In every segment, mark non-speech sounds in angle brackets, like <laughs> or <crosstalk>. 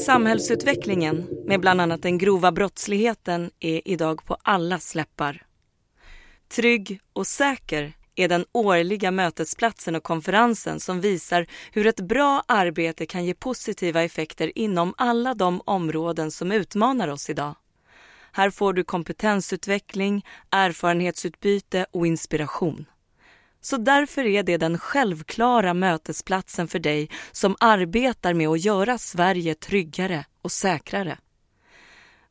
Samhällsutvecklingen med bland annat den grova brottsligheten är idag på allas läppar. Trygg och säker är den årliga mötesplatsen och konferensen som visar hur ett bra arbete kan ge positiva effekter inom alla de områden som utmanar oss idag. Här får du kompetensutveckling, erfarenhetsutbyte och inspiration. Så därför är det den självklara mötesplatsen för dig som arbetar med att göra Sverige tryggare och säkrare.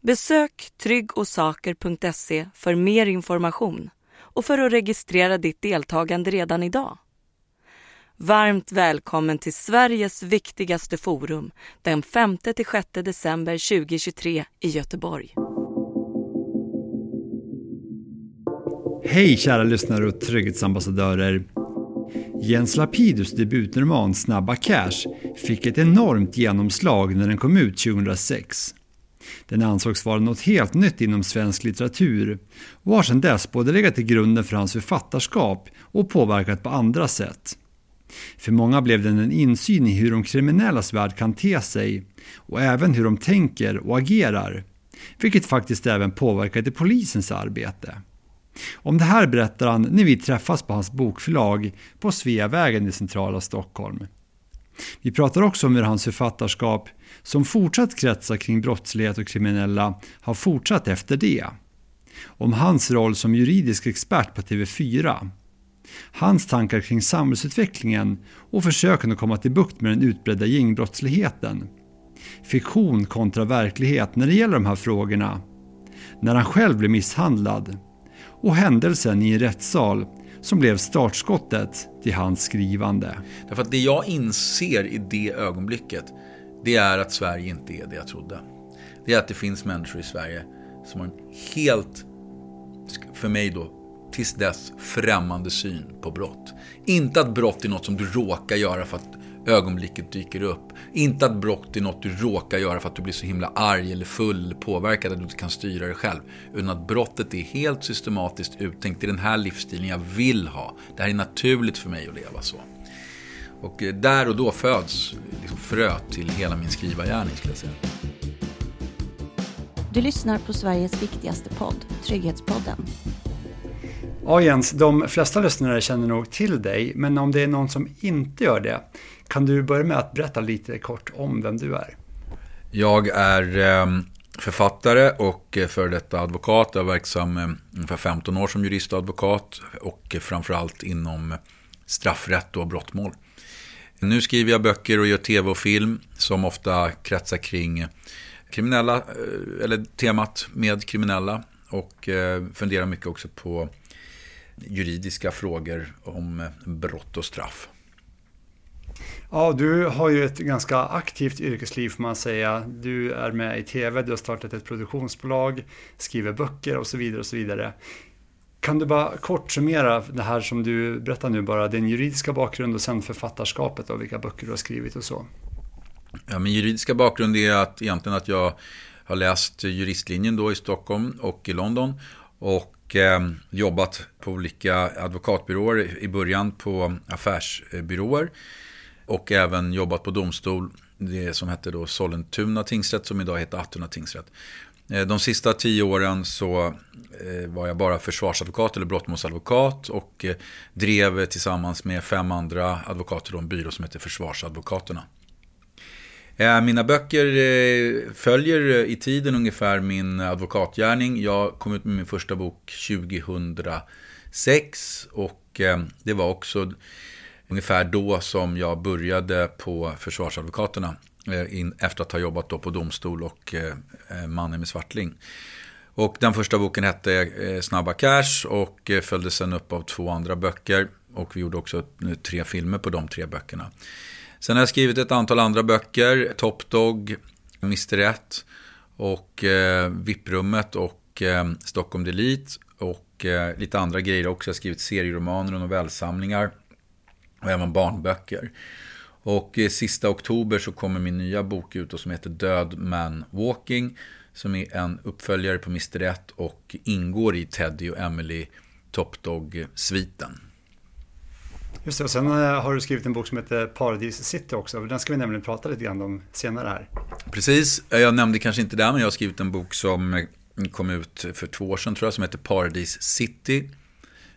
Besök tryggosaker.se för mer information och för att registrera ditt deltagande redan idag. Varmt välkommen till Sveriges viktigaste forum den 5-6 december 2023 i Göteborg. Hej kära lyssnare och trygghetsambassadörer. Jens Lapidus debutroman Snabba Cash fick ett enormt genomslag när den kom ut 2006. Den ansågs vara något helt nytt inom svensk litteratur och har sedan dess både legat till grunden för hans författarskap och påverkat på andra sätt. För många blev den en insyn i hur de kriminellas värld kan te sig och även hur de tänker och agerar, vilket faktiskt även påverkade polisens arbete. Om det här berättar han när vi träffas på hans bokförlag på Sveavägen i centrala Stockholm. Vi pratar också om hur hans författarskap, som fortsatt kretsar kring brottslighet och kriminella, har fortsatt efter det. Om hans roll som juridisk expert på TV4. Hans tankar kring samhällsutvecklingen och försöken att komma till bukt med den utbredda gängbrottsligheten. Fiktion kontra verklighet när det gäller de här frågorna. När han själv blev misshandlad och händelsen i en rättssal som blev startskottet till hans skrivande. Därför att det jag inser i det ögonblicket, det är att Sverige inte är det jag trodde. Det är att det finns människor i Sverige som har en helt, för mig då, tills dess främmande syn på brott. Inte att brott är något som du råkar göra för att ögonblicket dyker upp. Inte att brott är något du råkar göra för att du blir så himla arg eller full eller påverkad att du inte kan styra dig själv. Utan att brottet är helt systematiskt uttänkt i den här livsstilen jag vill ha. Det här är naturligt för mig att leva så. Och eh, där och då föds liksom fröet till hela min skrivargärning skulle jag säga. Du lyssnar på Sveriges viktigaste podd, Trygghetspodden. Ja Jens, de flesta lyssnare känner nog till dig, men om det är någon som inte gör det, kan du börja med att berätta lite kort om vem du är? Jag är ehm, författare och eh, före detta advokat. Jag är verksam ehm, ungefär 15 år som jurist och advokat och framförallt inom straffrätt och brottmål. Nu skriver jag böcker och gör tv och film som ofta kretsar kring kriminella, eh, eller temat med kriminella och funderar mycket också på juridiska frågor om brott och straff. Ja, du har ju ett ganska aktivt yrkesliv får man säga. Du är med i tv, du har startat ett produktionsbolag, skriver böcker och så vidare och så vidare. Kan du bara kort summera det här som du berättar nu bara, din juridiska bakgrund och sen författarskapet och vilka böcker du har skrivit och så? Ja, min juridiska bakgrund är att egentligen att jag har läst juristlinjen då i Stockholm och i London och eh, jobbat på olika advokatbyråer, i början på affärsbyråer och även jobbat på domstol, det som hette då Sollentuna tingsrätt som idag heter Attuna tingsrätt. Eh, de sista tio åren så eh, var jag bara försvarsadvokat eller brottmålsadvokat och eh, drev tillsammans med fem andra advokater en byrå som heter Försvarsadvokaterna. Mina böcker följer i tiden ungefär min advokatgärning. Jag kom ut med min första bok 2006 och det var också ungefär då som jag började på försvarsadvokaterna. Eh, in, efter att ha jobbat då på domstol och eh, eh, Mannen med svartling. Och den första boken hette eh, Snabba Cash och eh, följdes sen upp av två andra böcker. Och vi gjorde också tre filmer på de tre böckerna. Sen har jag skrivit ett antal andra böcker. Top Dog, Mr. 1 och eh, Vipprummet och eh, Stockholm Delete. Och eh, lite andra grejer också. Jag har skrivit serieromaner och novellsamlingar och även barnböcker. Och eh, sista oktober så kommer min nya bok ut och som heter Död Man Walking. Som är en uppföljare på Mr. 1 och ingår i Teddy och Emily Top Dog-sviten. Just det, och sen eh, har du skrivit en bok som heter Paradise City också. Den ska vi nämligen prata lite grann om senare här. Precis, jag nämnde kanske inte det, men jag har skrivit en bok som kom ut för två år sedan tror jag, som heter Paradise City.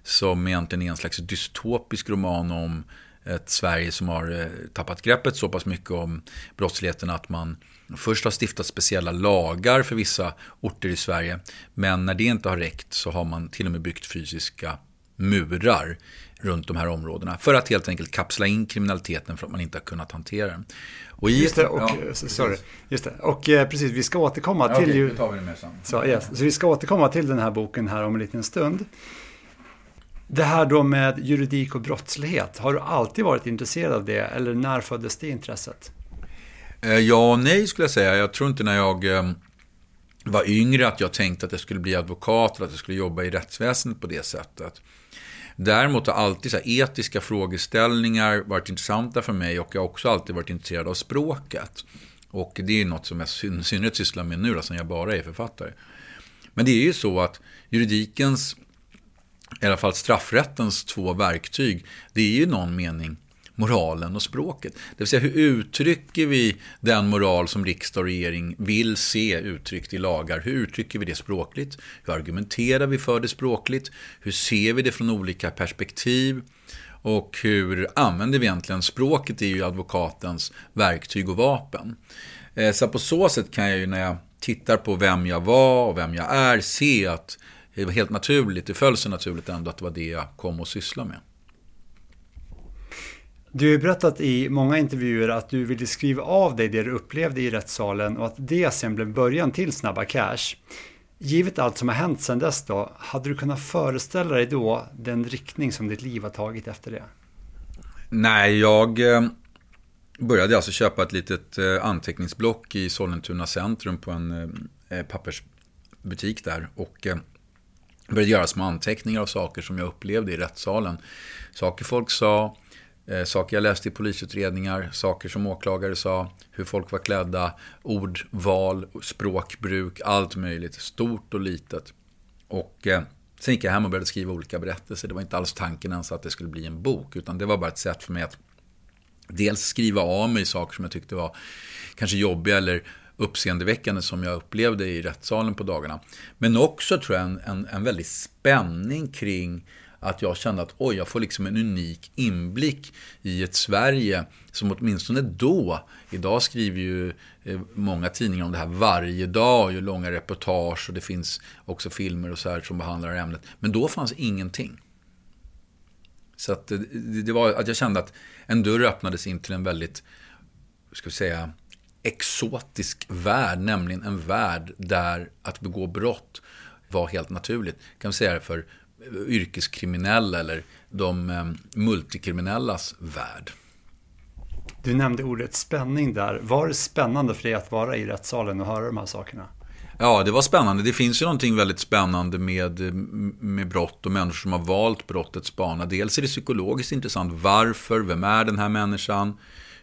Som egentligen är en slags dystopisk roman om ett Sverige som har eh, tappat greppet så pass mycket om brottsligheten att man först har stiftat speciella lagar för vissa orter i Sverige. Men när det inte har räckt så har man till och med byggt fysiska murar runt de här områdena. För att helt enkelt kapsla in kriminaliteten för att man inte har kunnat hantera den. Och i, just det, och, ja, sorry, just det. Och eh, precis, vi ska återkomma ja, till... Okej, okay, tar vi det med sen. Så, yes, så vi ska återkomma till den här boken här om en liten stund. Det här då med juridik och brottslighet, har du alltid varit intresserad av det eller när föddes det intresset? Eh, ja och nej skulle jag säga. Jag tror inte när jag eh, var yngre att jag tänkte att jag skulle bli advokat eller att jag skulle jobba i rättsväsendet på det sättet. Däremot har alltid så etiska frågeställningar varit intressanta för mig och jag har också alltid varit intresserad av språket. Och det är något som jag i synnerhet sysslar med nu, som jag bara är författare. Men det är ju så att juridikens, i alla fall straffrättens två verktyg, det är ju i någon mening moralen och språket. Det vill säga hur uttrycker vi den moral som riksdag och regering vill se uttryckt i lagar? Hur uttrycker vi det språkligt? Hur argumenterar vi för det språkligt? Hur ser vi det från olika perspektiv? Och hur använder vi egentligen språket? Det är ju advokatens verktyg och vapen. Eh, så på så sätt kan jag ju när jag tittar på vem jag var och vem jag är se att det var helt naturligt, det föll så naturligt ändå att det var det jag kom att syssla med. Du har berättat i många intervjuer att du ville skriva av dig det du upplevde i rättssalen och att det sen blev början till Snabba Cash. Givet allt som har hänt sedan dess då, hade du kunnat föreställa dig då den riktning som ditt liv har tagit efter det? Nej, jag eh, började alltså köpa ett litet eh, anteckningsblock i Sollentuna centrum på en eh, pappersbutik där och började göra små anteckningar av saker som jag upplevde i rättssalen. Saker folk sa, Eh, saker jag läste i polisutredningar, saker som åklagare sa, hur folk var klädda, ordval, språkbruk, allt möjligt, stort och litet. Och eh, sen gick jag hem och började skriva olika berättelser. Det var inte alls tanken ens att det skulle bli en bok, utan det var bara ett sätt för mig att dels skriva av mig saker som jag tyckte var kanske jobbiga eller uppseendeväckande som jag upplevde i rättssalen på dagarna. Men också tror jag en, en, en väldig spänning kring att jag kände att oj, jag får liksom en unik inblick i ett Sverige som åtminstone då, idag skriver ju eh, många tidningar om det här varje dag, och gör långa reportage och det finns också filmer och så här som behandlar ämnet. Men då fanns ingenting. Så att eh, det, det var att jag kände att en dörr öppnades in till en väldigt, ska vi säga, exotisk värld, nämligen en värld där att begå brott var helt naturligt. Kan vi säga det för yrkeskriminella eller de eh, multikriminellas värld. Du nämnde ordet spänning där. Var det spännande för dig att vara i rättssalen och höra de här sakerna? Ja, det var spännande. Det finns ju någonting väldigt spännande med, med brott och människor som har valt brottets bana. Dels är det psykologiskt intressant. Varför? Vem är den här människan?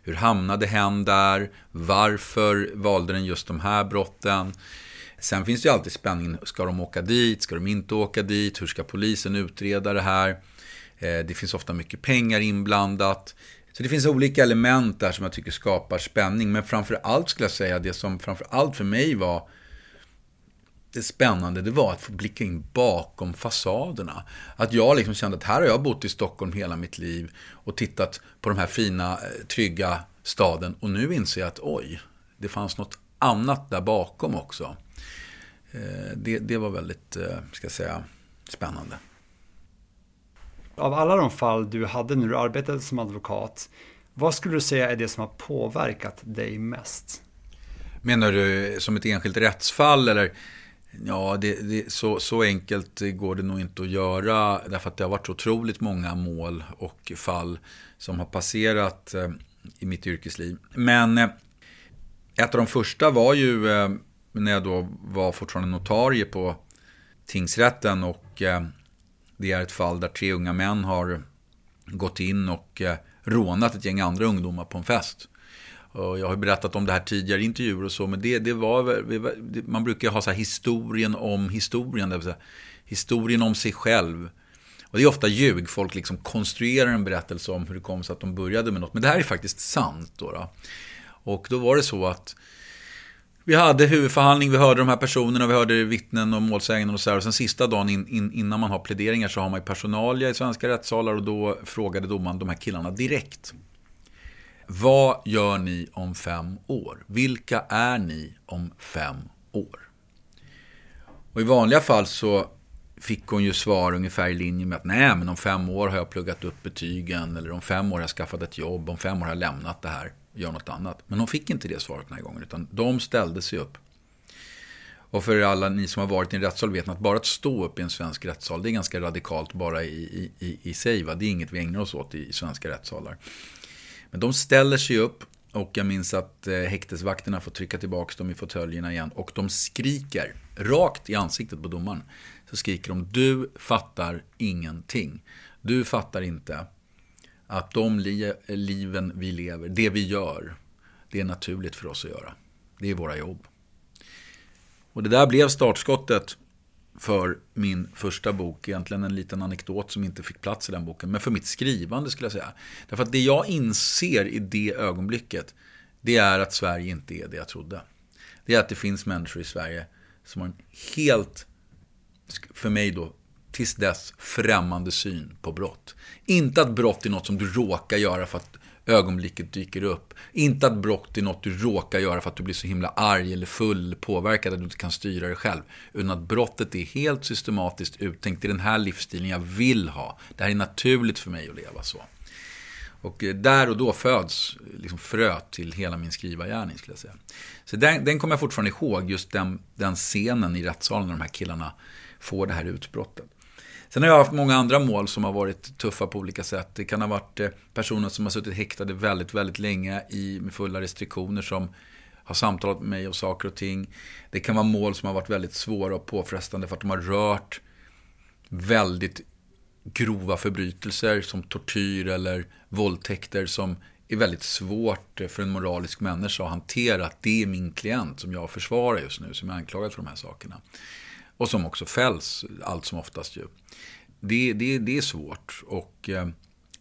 Hur hamnade hen där? Varför valde den just de här brotten? Sen finns det ju alltid spänningen, ska de åka dit, ska de inte åka dit, hur ska polisen utreda det här? Eh, det finns ofta mycket pengar inblandat. Så det finns olika element där som jag tycker skapar spänning. Men framför allt skulle jag säga, det som framför allt för mig var det spännande, det var att få blicka in bakom fasaderna. Att jag liksom kände att här har jag bott i Stockholm hela mitt liv och tittat på de här fina, eh, trygga staden. Och nu inser jag att oj, det fanns något annat där bakom också. Eh, det, det var väldigt, eh, ska jag säga, spännande. Av alla de fall du hade när du arbetade som advokat, vad skulle du säga är det som har påverkat dig mest? Menar du som ett enskilt rättsfall eller? Ja, det, det, så, så enkelt går det nog inte att göra. Därför att det har varit otroligt många mål och fall som har passerat eh, i mitt yrkesliv. Men eh, ett av de första var ju eh, när jag då var fortfarande notarie på tingsrätten och eh, det är ett fall där tre unga män har gått in och eh, rånat ett gäng andra ungdomar på en fest. Och jag har berättat om det här tidigare i intervjuer och så, men det, det var, man brukar ha så här historien om historien, det vill säga historien om sig själv. Och det är ofta ljug, folk liksom konstruerar en berättelse om hur det kom sig att de började med något. Men det här är faktiskt sant. Då, då. Och då var det så att Vi hade huvudförhandling, vi hörde de här personerna, vi hörde vittnen och målsäganden och så här. Och sen sista dagen in, in, innan man har pläderingar så har man ju personalia i svenska rättssalar och då frågade domaren de här killarna direkt. Vad gör ni om fem år? Vilka är ni om fem år? Och i vanliga fall så fick hon ju svar ungefär i linje med att nej, men om fem år har jag pluggat upp betygen eller om fem år har jag skaffat ett jobb, om fem år har jag lämnat det här och gör något annat. Men hon fick inte det svaret den här gången, utan de ställde sig upp. Och för alla ni som har varit i en rättssal vet att bara att stå upp i en svensk rättssal, det är ganska radikalt bara i, i, i sig. Va? Det är inget vi ägnar oss åt i, i svenska rättssalar. Men de ställer sig upp och jag minns att eh, häktesvakterna får trycka tillbaka dem i fåtöljerna igen. Och de skriker rakt i ansiktet på domaren. Så skriker de, du fattar ingenting. Du fattar inte att de li liven vi lever, det vi gör, det är naturligt för oss att göra. Det är våra jobb. Och det där blev startskottet för min första bok. Egentligen en liten anekdot som inte fick plats i den boken. Men för mitt skrivande skulle jag säga. Därför att det jag inser i det ögonblicket. Det är att Sverige inte är det jag trodde. Det är att det finns människor i Sverige som har en helt, för mig då, tills dess främmande syn på brott. Inte att brott är något som du råkar göra för att ögonblicket dyker upp. Inte att brott är något du råkar göra för att du blir så himla arg eller full eller påverkad att du inte kan styra dig själv. Utan att brottet är helt systematiskt uttänkt i den här livsstilen jag vill ha. Det här är naturligt för mig att leva så. Och eh, där och då föds liksom fröet till hela min skrivargärning skulle jag säga. Så den, den kommer jag fortfarande ihåg, just den, den scenen i rättssalen när de här killarna får det här utbrottet. Sen har jag haft många andra mål som har varit tuffa på olika sätt. Det kan ha varit eh, personer som har suttit häktade väldigt, väldigt länge i, med fulla restriktioner som har samtalat med mig om saker och ting. Det kan vara mål som har varit väldigt svåra och påfrestande för att de har rört väldigt grova förbrytelser som tortyr eller våldtäkter som är väldigt svårt för en moralisk människa att hantera. Att det är min klient som jag försvarar just nu, som är anklagad för de här sakerna. Och som också fälls allt som oftast ju. Det, det, det är svårt och eh,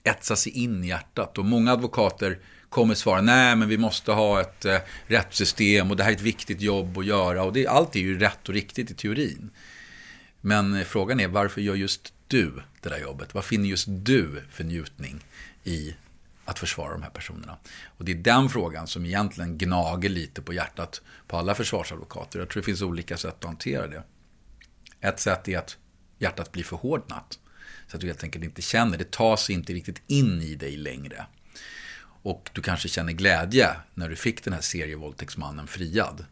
etsa sig in i hjärtat. Och många advokater kommer svara, nej men vi måste ha ett eh, rättssystem och det här är ett viktigt jobb att göra. Och det, allt är ju rätt och riktigt i teorin. Men eh, frågan är, varför gör just du det där jobbet? Vad finner just du för njutning i att försvara de här personerna? Och det är den frågan som egentligen gnager lite på hjärtat på alla försvarsadvokater. Jag tror det finns olika sätt att hantera det. Ett sätt är att hjärtat blir förhårdnat. Så att du helt enkelt inte känner, det tar sig inte riktigt in i dig längre. Och du kanske känner glädje när du fick den här serievåldtäktsmannen friad.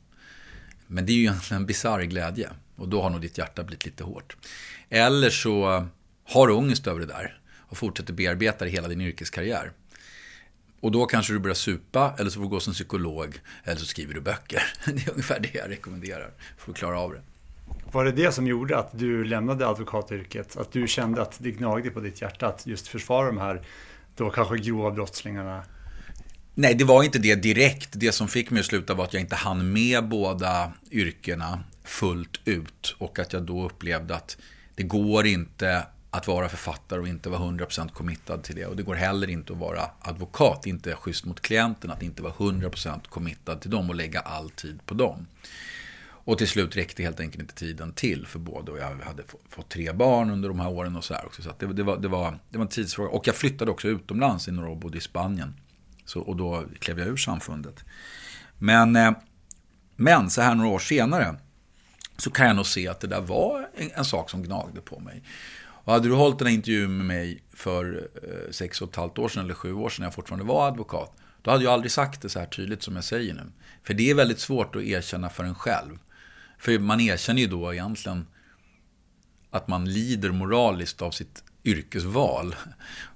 Men det är ju egentligen en bisarr glädje. Och då har nog ditt hjärta blivit lite hårt. Eller så har du ångest över det där och fortsätter bearbeta det hela din yrkeskarriär. Och då kanske du börjar supa, eller så får du gå som psykolog, eller så skriver du böcker. <laughs> Det är ungefär det jag rekommenderar för att klara av det. Var det det som gjorde att du lämnade advokatyrket? Att du kände att det gnagde på ditt hjärta att just försvara de här då kanske grova brottslingarna? Nej, det var inte det direkt. Det som fick mig att sluta var att jag inte hann med båda yrkena fullt ut. Och att jag då upplevde att det går inte att vara författare och inte vara 100% committad till det. Och det går heller inte att vara advokat, inte schysst mot klienten att inte vara 100% committad till dem och lägga all tid på dem. Och till slut räckte helt enkelt inte tiden till för båda. Och jag hade fått tre barn under de här åren och så här också. Så det, det, var, det, var, det var en tidsfråga. Och jag flyttade också utomlands i några år, bodde i Spanien. Så, och då klev jag ur samfundet. Men, eh, men så här några år senare så kan jag nog se att det där var en, en sak som gnagde på mig. Och hade du hållit den här intervjun med mig för eh, sex och ett halvt år sedan eller sju år sedan när jag fortfarande var advokat. Då hade jag aldrig sagt det så här tydligt som jag säger nu. För det är väldigt svårt att erkänna för en själv. För man erkänner ju då egentligen att man lider moraliskt av sitt yrkesval.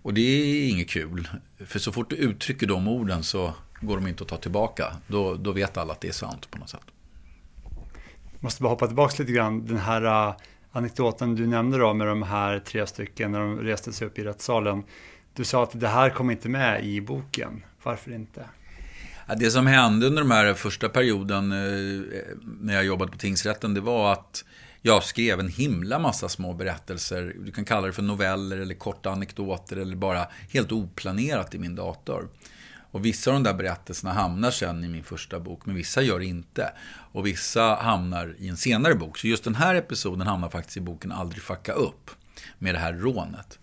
Och det är inget kul. För så fort du uttrycker de orden så går de inte att ta tillbaka. Då, då vet alla att det är sant på något sätt. Jag måste bara hoppa tillbaka lite grann. Den här uh, anekdoten du nämnde då med de här tre stycken när de reste sig upp i rättssalen. Du sa att det här kom inte med i boken. Varför inte? Det som hände under den här första perioden eh, när jag jobbade på tingsrätten, det var att jag skrev en himla massa små berättelser. Du kan kalla det för noveller eller korta anekdoter eller bara helt oplanerat i min dator. Och vissa av de där berättelserna hamnar sen i min första bok, men vissa gör inte. Och vissa hamnar i en senare bok. Så just den här episoden hamnar faktiskt i boken Aldrig fucka upp, med det här rånet.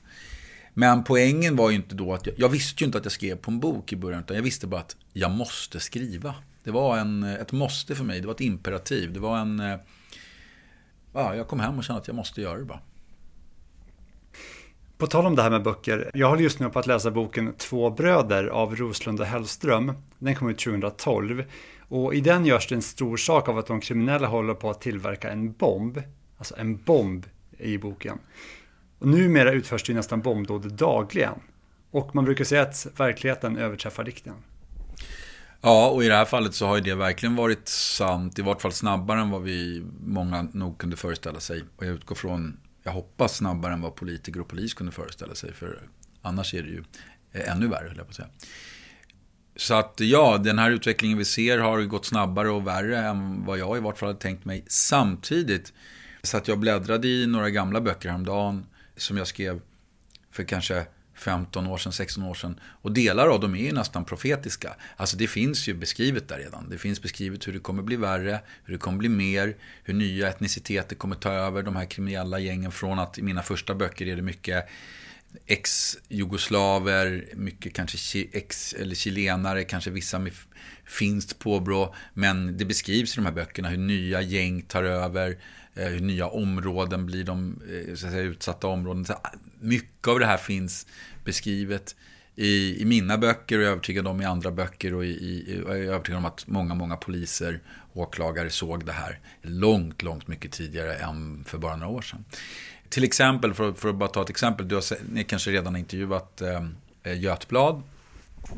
Men poängen var ju inte då att jag, jag visste ju inte att jag skrev på en bok i början, utan jag visste bara att jag måste skriva. Det var en, ett måste för mig, det var ett imperativ. Det var en... Eh, ja, jag kom hem och kände att jag måste göra det bara. På tal om det här med böcker, jag håller just nu på att läsa boken Två bröder av Roslund och Hellström. Den kom ut 2012 och i den görs det en stor sak av att de kriminella håller på att tillverka en bomb, alltså en bomb i boken. Och numera utförs det nästan bombdåd dagligen. Och man brukar säga att verkligheten överträffar dikten. Ja, och i det här fallet så har ju det verkligen varit sant, i vart fall snabbare än vad vi många nog kunde föreställa sig. Och jag utgår från, jag hoppas snabbare än vad politiker och polis kunde föreställa sig, för annars är det ju eh, ännu värre, höll jag på att säga. Så att ja, den här utvecklingen vi ser har gått snabbare och värre än vad jag i vart fall hade tänkt mig. Samtidigt så att jag bläddrade i några gamla böcker häromdagen som jag skrev för kanske 15 år sedan, 16 år sedan. Och delar av dem är ju nästan profetiska. Alltså det finns ju beskrivet där redan. Det finns beskrivet hur det kommer bli värre, hur det kommer bli mer, hur nya etniciteter kommer ta över de här kriminella gängen. Från att i mina första böcker är det mycket ex-jugoslaver, mycket kanske ex eller chilenare, kanske vissa med finskt påbrå. Men det beskrivs i de här böckerna hur nya gäng tar över, hur nya områden blir de eh, så att säga, utsatta områden. Så mycket av det här finns beskrivet i, i mina böcker och jag är övertygad om i andra böcker och i, i, jag är övertygad om att många, många poliser och åklagare såg det här långt, långt mycket tidigare än för bara några år sedan. Till exempel, för, för att bara ta ett exempel, du har, ni kanske redan har intervjuat eh, Götblad.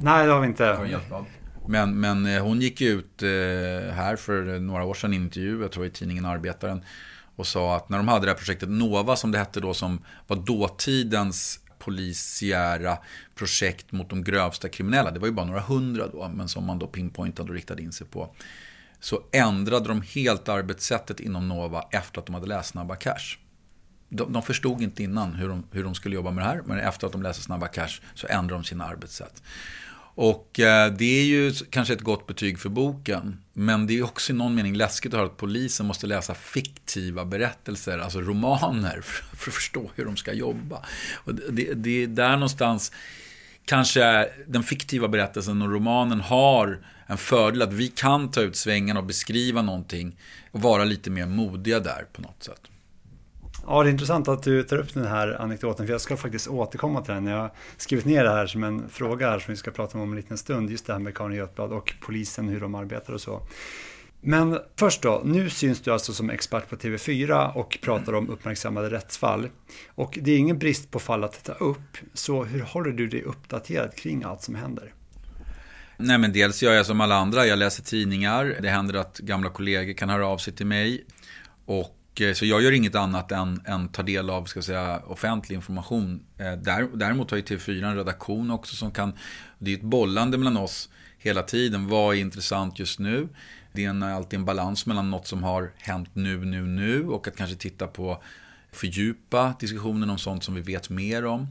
Nej, det har vi inte. Men, men eh, hon gick ut eh, här för några år sedan i en intervju, jag tror i tidningen Arbetaren, och sa att när de hade det här projektet Nova, som det hette då, som var dåtidens polisiära projekt mot de grövsta kriminella, det var ju bara några hundra då, men som man då pinpointade och riktade in sig på. Så ändrade de helt arbetssättet inom Nova efter att de hade läst Snabba Cash de, de förstod inte innan hur de, hur de skulle jobba med det här. Men efter att de läste Snabba Cash så ändrade de sina arbetssätt. Och eh, det är ju kanske ett gott betyg för boken. Men det är också i någon mening läskigt att höra att polisen måste läsa fiktiva berättelser, alltså romaner, <laughs> för, för att förstå hur de ska jobba. Och det, det är där någonstans kanske den fiktiva berättelsen och romanen har en fördel att vi kan ta ut svängarna och beskriva någonting och vara lite mer modiga där på något sätt. Ja, det är intressant att du tar upp den här anekdoten, för jag ska faktiskt återkomma till den. Jag har skrivit ner det här som en fråga här som vi ska prata om om en liten stund, just det här med Karin Götblad och polisen, hur de arbetar och så. Men först då, nu syns du alltså som expert på TV4 och pratar om uppmärksammade rättsfall. Och det är ingen brist på fall att ta upp, så hur håller du dig uppdaterad kring allt som händer? Nej men dels gör jag som alla andra, jag läser tidningar, det händer att gamla kollegor kan höra av sig till mig. Och Eh, så jag gör inget annat än, än ta del av ska säga, offentlig information. Eh, däremot har ju TV4 en redaktion också som kan, det är ett bollande mellan oss hela tiden. Vad är intressant just nu? Det är en, alltid en balans mellan något som har hänt nu, nu, nu och att kanske titta på fördjupa diskussionen om sånt som vi vet mer om.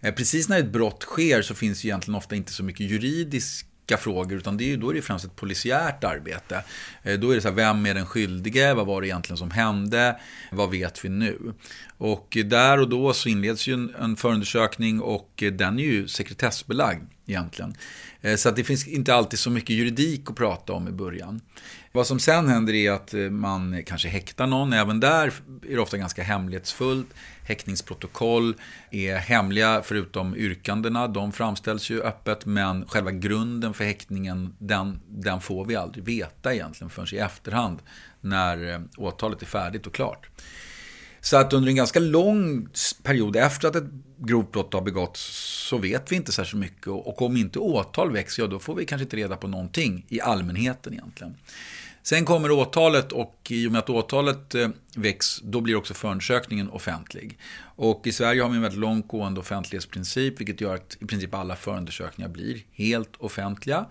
Eh, precis när ett brott sker så finns ju egentligen ofta inte så mycket juridisk frågor, utan det är, då är det främst ett polisiärt arbete. Eh, då är det så här, vem är den skyldige? Vad var det egentligen som hände? Vad vet vi nu? Och där och då så inleds ju en, en förundersökning och eh, den är ju sekretessbelagd egentligen. Eh, så att det finns inte alltid så mycket juridik att prata om i början. Vad som sen händer är att eh, man kanske häktar någon. Även där är det ofta ganska hemlighetsfullt. Häktningsprotokoll är hemliga förutom yrkandena. De framställs ju öppet. Men själva grunden för häktningen den, den får vi aldrig veta egentligen förrän i efterhand. När eh, åtalet är färdigt och klart. Så att under en ganska lång period efter att ett grovt brott har begåtts så vet vi inte särskilt mycket. Och om inte åtal väcks, ja då får vi kanske inte reda på någonting i allmänheten egentligen. Sen kommer åtalet och i och med att åtalet eh, väcks, då blir också förundersökningen offentlig. Och i Sverige har vi en väldigt långtgående offentlighetsprincip, vilket gör att i princip alla förundersökningar blir helt offentliga.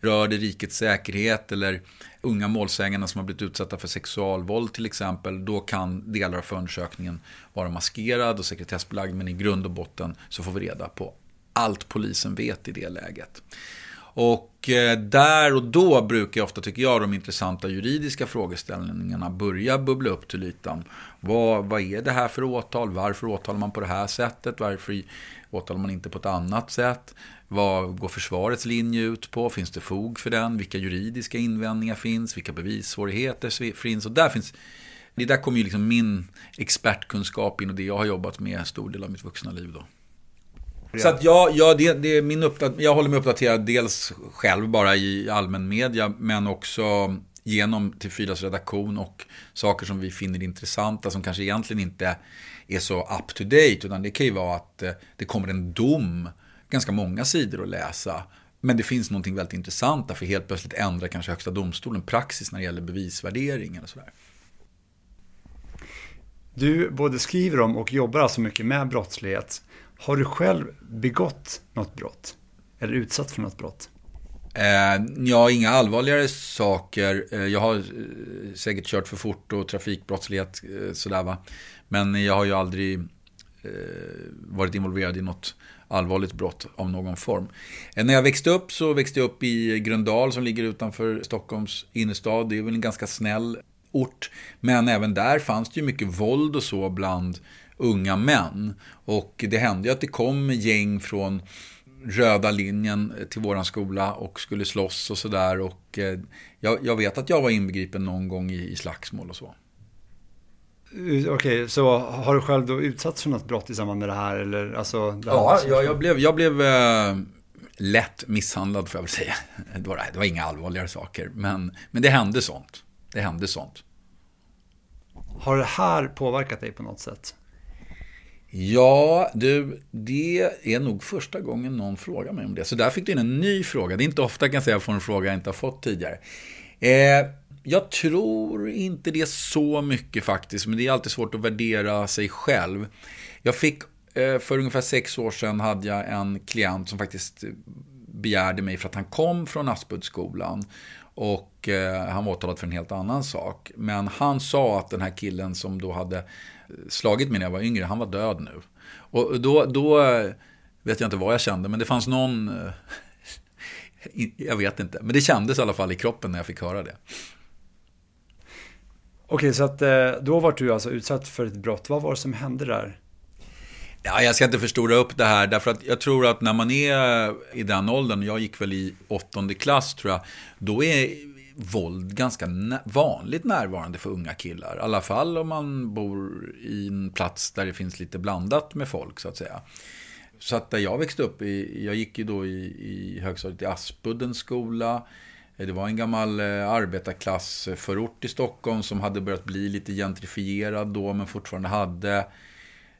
Rör det rikets säkerhet eller unga målsägande som har blivit utsatta för sexualvåld till exempel, då kan delar av förundersökningen vara maskerad och sekretessbelagd, men i grund och botten så får vi reda på allt polisen vet i det läget. Och eh, där och då brukar ofta, tycker jag, de intressanta juridiska frågeställningarna börja bubbla upp till ytan. Vad, vad är det här för åtal? Varför åtalar man på det här sättet? Varför åtalar man inte på ett annat sätt? Vad går försvarets linje ut på? Finns det fog för den? Vilka juridiska invändningar finns? Vilka bevissvårigheter finns? Och där finns det där kommer ju liksom min expertkunskap in och det jag har jobbat med en stor del av mitt vuxna liv då. Så att jag, jag, det, det är min jag håller mig uppdaterad dels själv bara i allmän media men också genom TV4s redaktion och saker som vi finner intressanta som kanske egentligen inte är så up to date utan det kan ju vara att eh, det kommer en dom, ganska många sidor att läsa men det finns någonting väldigt intressant där för helt plötsligt ändrar kanske Högsta domstolen praxis när det gäller bevisvärderingen och sådär. Du både skriver om och jobbar alltså mycket med brottslighet. Har du själv begått något brott? Eller utsatt för något brott? Eh, ja, inga allvarligare saker. Eh, jag har eh, säkert kört för fort och trafikbrottslighet eh, sådär va. Men jag har ju aldrig eh, varit involverad i något allvarligt brott av någon form. Eh, när jag växte upp så växte jag upp i Gröndal som ligger utanför Stockholms innerstad. Det är väl en ganska snäll ort. Men även där fanns det ju mycket våld och så bland unga män. Och det hände ju att det kom gäng från röda linjen till våran skola och skulle slåss och sådär. Och eh, jag, jag, vet att jag var inbegripen någon gång i, i slagsmål och så. Okej, okay, så har du själv då utsatts för något brott i samband med det här? Eller, alltså, det här ja, jag, jag, blev, jag blev äh, lätt misshandlad får jag väl säga. Det var, det var inga allvarligare saker, men, men det hände sånt. Det hände sånt. Har det här påverkat dig på något sätt? Ja, du, det är nog första gången någon frågar mig om det. Så där fick du in en ny fråga. Det är inte ofta kan jag säga jag får en fråga jag inte har fått tidigare. Eh, jag tror inte det är så mycket faktiskt, men det är alltid svårt att värdera sig själv. Jag fick, eh, för ungefär sex år sedan hade jag en klient som faktiskt eh, begärde mig för att han kom från Aspuddsskolan. Och eh, han var åtalad för en helt annan sak. Men han sa att den här killen som då hade slagit mig när jag var yngre, han var död nu. Och då, då vet jag inte vad jag kände, men det fanns någon... Eh, <laughs> jag vet inte, men det kändes i alla fall i kroppen när jag fick höra det. Okej, så att eh, då var du alltså utsatt för ett brott. Vad var det som hände där? Ja, jag ska inte förstora upp det här, därför att jag tror att när man är i den åldern, jag gick väl i åttonde klass tror jag, då är våld ganska vanligt närvarande för unga killar. I alla fall om man bor i en plats där det finns lite blandat med folk så att säga. Så att där jag växte upp, jag gick ju då i, i högstadiet i Aspuddens skola. Det var en gammal eh, arbetarklassförort i Stockholm som hade börjat bli lite gentrifierad då men fortfarande hade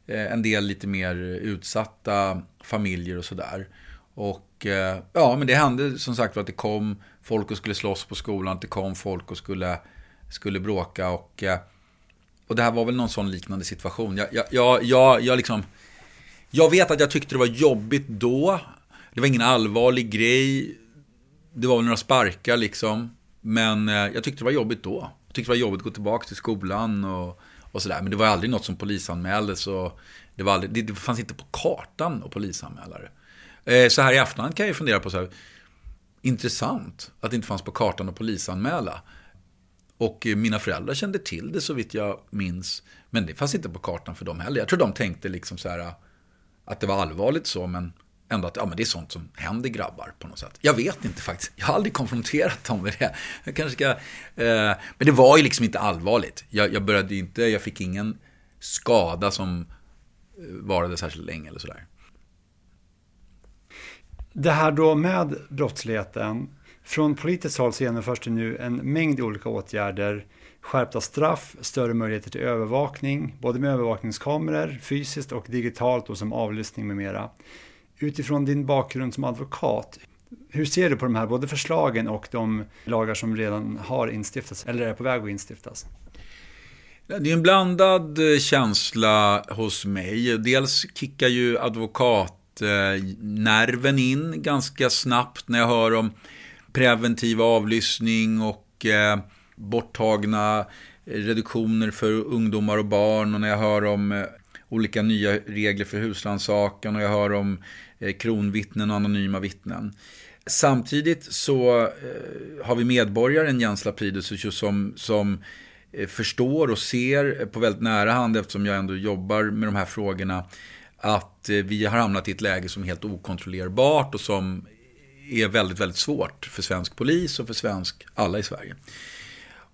eh, en del lite mer utsatta familjer och sådär. Och eh, ja, men det hände som sagt att det kom folk och skulle slåss på skolan, det kom folk och skulle, skulle bråka. Och, eh, och det här var väl någon sån liknande situation. Jag, jag, jag, jag, jag, liksom, jag vet att jag tyckte det var jobbigt då. Det var ingen allvarlig grej. Det var väl några sparkar liksom. Men eh, jag tyckte det var jobbigt då. Jag tyckte det var jobbigt att gå tillbaka till skolan och, och sådär. Men det var aldrig något som polisanmäldes. Och det, var aldrig, det, det fanns inte på kartan att polisanmäla det. Eh, så här i efterhand kan jag ju fundera på så här, intressant att det inte fanns på kartan att polisanmäla. Och eh, mina föräldrar kände till det så vitt jag minns. Men det fanns inte på kartan för dem heller. Jag tror de tänkte liksom så här eh, att det var allvarligt så, men ändå att ja, men det är sånt som händer grabbar på något sätt. Jag vet inte faktiskt. Jag har aldrig konfronterat dem med det. Jag kanske ska, eh, men det var ju liksom inte allvarligt. Jag, jag började inte, jag fick ingen skada som eh, varade särskilt länge eller sådär. Det här då med brottsligheten. Från politiskt håll så genomförs det nu en mängd olika åtgärder. Skärpta straff, större möjligheter till övervakning, både med övervakningskameror, fysiskt och digitalt och som avlyssning med mera. Utifrån din bakgrund som advokat, hur ser du på de här både förslagen och de lagar som redan har instiftats eller är på väg att instiftas? Det är en blandad eh, känsla hos mig. Dels kickar ju advokat Eh, nerven in ganska snabbt när jag hör om preventiv avlyssning och eh, borttagna reduktioner för ungdomar och barn och när jag hör om eh, olika nya regler för husrannsakan och jag hör om eh, kronvittnen och anonyma vittnen. Samtidigt så eh, har vi medborgaren Jens Lapidus som, som eh, förstår och ser på väldigt nära hand, eftersom jag ändå jobbar med de här frågorna, att eh, vi har hamnat i ett läge som är helt okontrollerbart och som är väldigt, väldigt svårt för svensk polis och för svensk, alla i Sverige.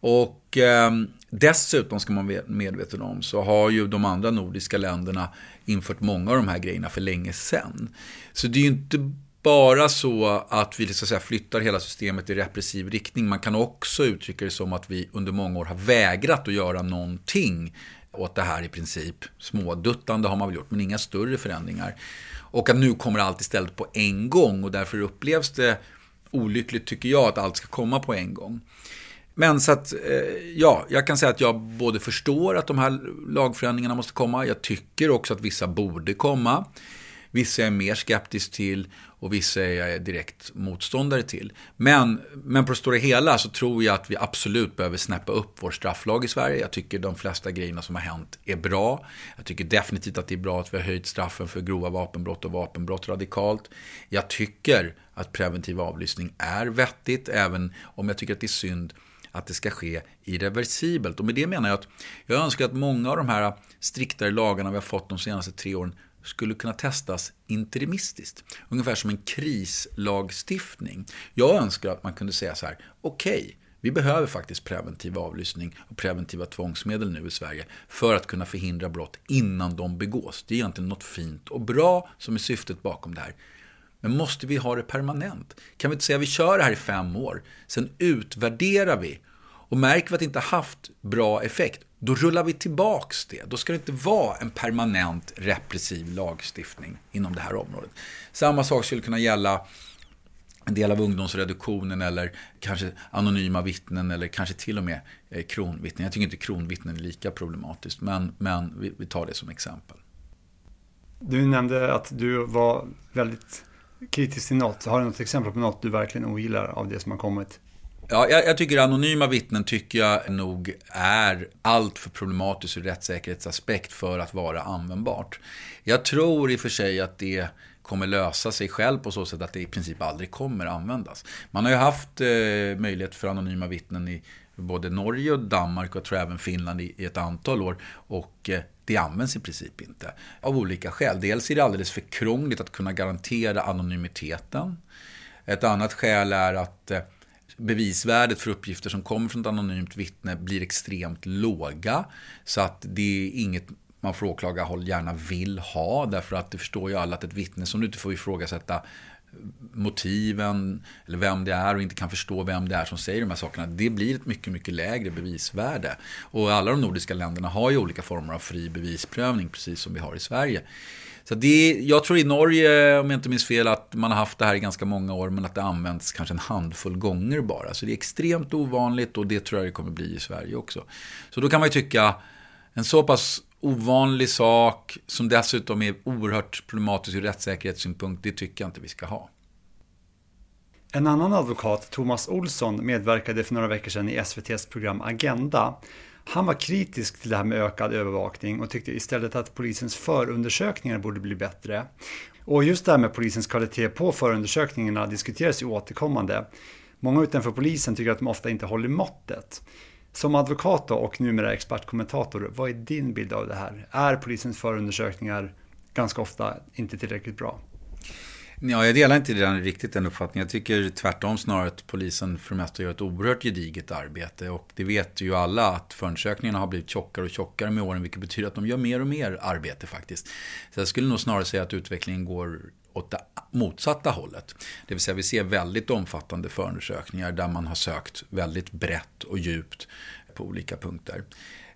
Och eh, dessutom ska man vara medveten om så har ju de andra nordiska länderna infört många av de här grejerna för länge sedan. Så det är ju inte bara så att vi så att säga, flyttar hela systemet i repressiv riktning. Man kan också uttrycka det som att vi under många år har vägrat att göra någonting åt det här i princip. Småduttande har man väl gjort, men inga större förändringar. Och att nu kommer allt istället på en gång och därför upplevs det olyckligt tycker jag att allt ska komma på en gång. Men så att, eh, ja, jag kan säga att jag både förstår att de här lagförändringarna måste komma. Jag tycker också att vissa borde komma. Vissa är mer skeptisk till och vissa är jag direkt motståndare till. Men, men på det stora hela så tror jag att vi absolut behöver snäppa upp vår strafflag i Sverige. Jag tycker de flesta grejerna som har hänt är bra. Jag tycker definitivt att det är bra att vi har höjt straffen för grova vapenbrott och vapenbrott radikalt. Jag tycker att preventiv avlyssning är vettigt, även om jag tycker att det är synd att det ska ske irreversibelt. Och med det menar jag att jag önskar att många av de här striktare lagarna vi har fått de senaste tre åren skulle kunna testas interimistiskt. Ungefär som en krislagstiftning. Jag önskar att man kunde säga så här, okej, okay, vi behöver faktiskt preventiv avlyssning och preventiva tvångsmedel nu i Sverige för att kunna förhindra brott innan de begås. Det är egentligen något fint och bra som är syftet bakom det här. Men måste vi ha det permanent? Kan vi inte säga att vi kör det här i fem år, sen utvärderar vi och märker vi att det inte haft bra effekt, då rullar vi tillbaks det. Då ska det inte vara en permanent repressiv lagstiftning inom det här området. Samma sak skulle kunna gälla en del av ungdomsreduktionen eller kanske anonyma vittnen eller kanske till och med eh, kronvittnen. Jag tycker inte kronvittnen är lika problematiskt, men, men vi, vi tar det som exempel. Du nämnde att du var väldigt kritisk till något. Har du något exempel på något du verkligen ogillar av det som har kommit? Ja, jag, jag, tycker anonyma vittnen tycker jag nog är allt för problematiskt ur rättssäkerhetsaspekt för att vara användbart. Jag tror i och för sig att det kommer lösa sig själv på så sätt att det i princip aldrig kommer användas. Man har ju haft eh, möjlighet för anonyma vittnen i både Norge och Danmark och jag tror även Finland i, i ett antal år. Och eh, det används i princip inte. Av olika skäl. Dels är det alldeles för krångligt att kunna garantera anonymiteten. Ett annat skäl är att eh, bevisvärdet för uppgifter som kommer från ett anonymt vittne blir extremt låga. Så att det är inget man från åklagarhåll gärna vill ha. Därför att det förstår ju alla att ett vittne som du inte får ifrågasätta motiven eller vem det är och inte kan förstå vem det är som säger de här sakerna. Det blir ett mycket, mycket lägre bevisvärde. Och alla de nordiska länderna har ju olika former av fri bevisprövning precis som vi har i Sverige. Så det, jag tror i Norge, om jag inte minns fel, att man har haft det här i ganska många år men att det används kanske en handfull gånger bara. Så det är extremt ovanligt och det tror jag det kommer bli i Sverige också. Så då kan man ju tycka, en så pass ovanlig sak som dessutom är oerhört problematisk ur rättssäkerhetssynpunkt, det tycker jag inte vi ska ha. En annan advokat, Thomas Olsson, medverkade för några veckor sedan i SVTs program Agenda. Han var kritisk till det här med ökad övervakning och tyckte istället att polisens förundersökningar borde bli bättre. Och just det här med polisens kvalitet på förundersökningarna diskuteras ju återkommande. Många utanför polisen tycker att de ofta inte håller måttet. Som advokat och numera expertkommentator, vad är din bild av det här? Är polisens förundersökningar ganska ofta inte tillräckligt bra? Ja, jag delar inte den, riktigt den uppfattningen. Jag tycker tvärtom snarare att polisen för det mesta gör ett oerhört gediget arbete. Och det vet ju alla att förundersökningarna har blivit tjockare och tjockare med åren. Vilket betyder att de gör mer och mer arbete faktiskt. Så jag skulle nog snarare säga att utvecklingen går åt det motsatta hållet. Det vill säga vi ser väldigt omfattande förundersökningar där man har sökt väldigt brett och djupt på olika punkter.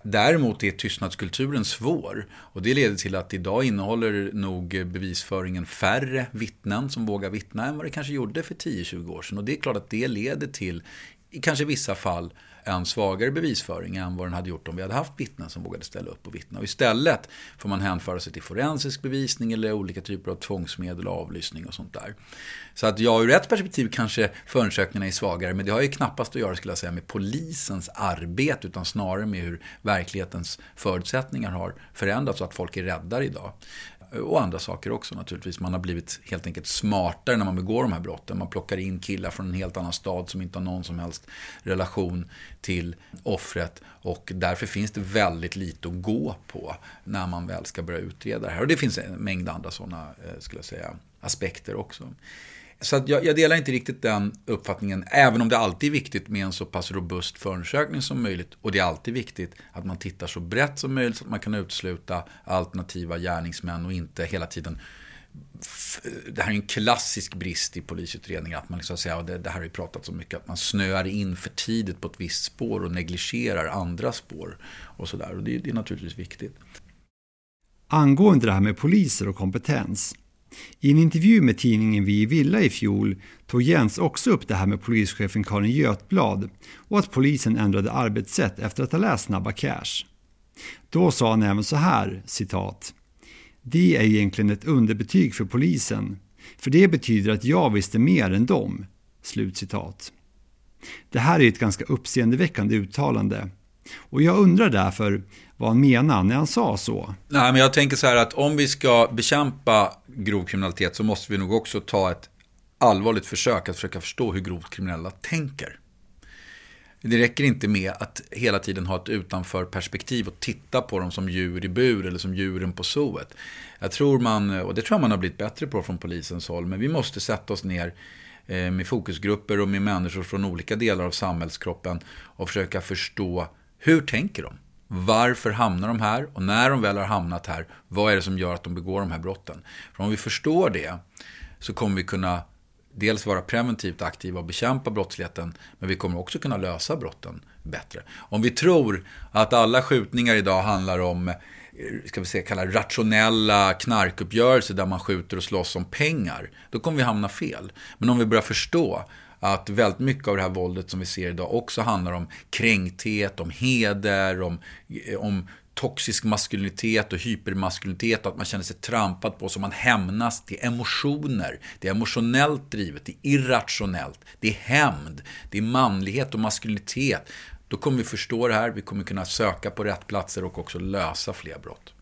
Däremot är tystnadskulturen svår och det leder till att idag innehåller nog bevisföringen färre vittnen som vågar vittna än vad det kanske gjorde för 10-20 år sedan. Och det är klart att det leder till, i kanske vissa fall, en svagare bevisföring än vad den hade gjort om vi hade haft vittnen som vågade ställa upp och vittna. Och istället får man hänföra sig till forensisk bevisning eller olika typer av tvångsmedel avlyssning och sånt där. Så att ja, ur ett perspektiv kanske förundersökningarna är svagare, men det har ju knappast att göra skulle jag säga, med polisens arbete, utan snarare med hur verklighetens förutsättningar har förändrats och att folk är räddare idag. Och andra saker också naturligtvis. Man har blivit helt enkelt smartare när man begår de här brotten. Man plockar in killar från en helt annan stad som inte har någon som helst relation till offret. Och därför finns det väldigt lite att gå på när man väl ska börja utreda det här. Och det finns en mängd andra sådana, eh, skulle jag säga, aspekter också. Så jag, jag, delar inte riktigt den uppfattningen, även om det alltid är viktigt med en så pass robust förundersökning som möjligt. Och det är alltid viktigt att man tittar så brett som möjligt så att man kan utesluta alternativa gärningsmän och inte hela tiden det här är en klassisk brist i polisutredningar, att man liksom säger, det, det här har vi pratat så mycket, att man snöar in för tidigt på ett visst spår och negligerar andra spår. Och sådär, och det, det är naturligtvis viktigt. Angående det här med poliser och kompetens, i en intervju med tidningen Vi i Villa i fjol tog Jens också upp det här med polischefen Karin Götblad och att polisen ändrade arbetssätt efter att ha läst Snabba Cash. Då sa han även så här, citat. Det är egentligen ett underbetyg för polisen, för det betyder att jag visste mer än dem. Slutcitat. Det här är ett ganska uppseendeväckande uttalande och jag undrar därför vad han menar när han sa så. Nej, men jag tänker så här att om vi ska bekämpa grov kriminalitet så måste vi nog också ta ett allvarligt försök att försöka förstå hur grovt kriminella tänker. Det räcker inte med att hela tiden ha ett utanför perspektiv och titta på dem som djur i bur eller som djuren på zooet. Jag tror man, och det tror jag man har blivit bättre på från polisens håll, men vi måste sätta oss ner eh, med fokusgrupper och med människor från olika delar av samhällskroppen och försöka förstå hur tänker de? Varför hamnar de här? Och när de väl har hamnat här, vad är det som gör att de begår de här brotten? För om vi förstår det så kommer vi kunna dels vara preventivt aktiva och bekämpa brottsligheten, men vi kommer också kunna lösa brotten bättre. Om vi tror att alla skjutningar idag handlar om eh, ska vi säga, kalla rationella knarkuppgörelser där man skjuter och slåss om pengar, då kommer vi hamna fel. Men om vi börjar förstå att väldigt mycket av det här våldet som vi ser idag också handlar om kränkthet, om heder, om, om toxisk maskulinitet och hypermaskulinitet och att man känner sig trampad på så man hämnas. Det är emotioner, det är emotionellt drivet, det är irrationellt, det är hämnd, det är manlighet och maskulinitet. Då kommer vi förstå det här, vi kommer kunna söka på rätt platser och också lösa fler brott.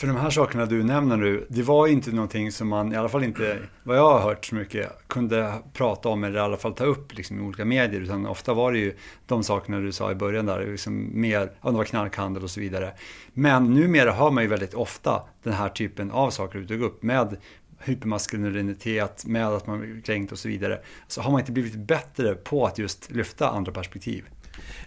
För de här sakerna du nämner nu, det var inte någonting som man, i alla fall inte vad jag har hört så mycket, kunde prata om eller i alla fall ta upp liksom, i olika medier. Utan ofta var det ju de sakerna du sa i början där, liksom mer, om det var knarkhandel och så vidare. Men numera hör man ju väldigt ofta den här typen av saker du tog upp med hypermaskulinitet, med att man blir kränkt och så vidare. Så har man inte blivit bättre på att just lyfta andra perspektiv.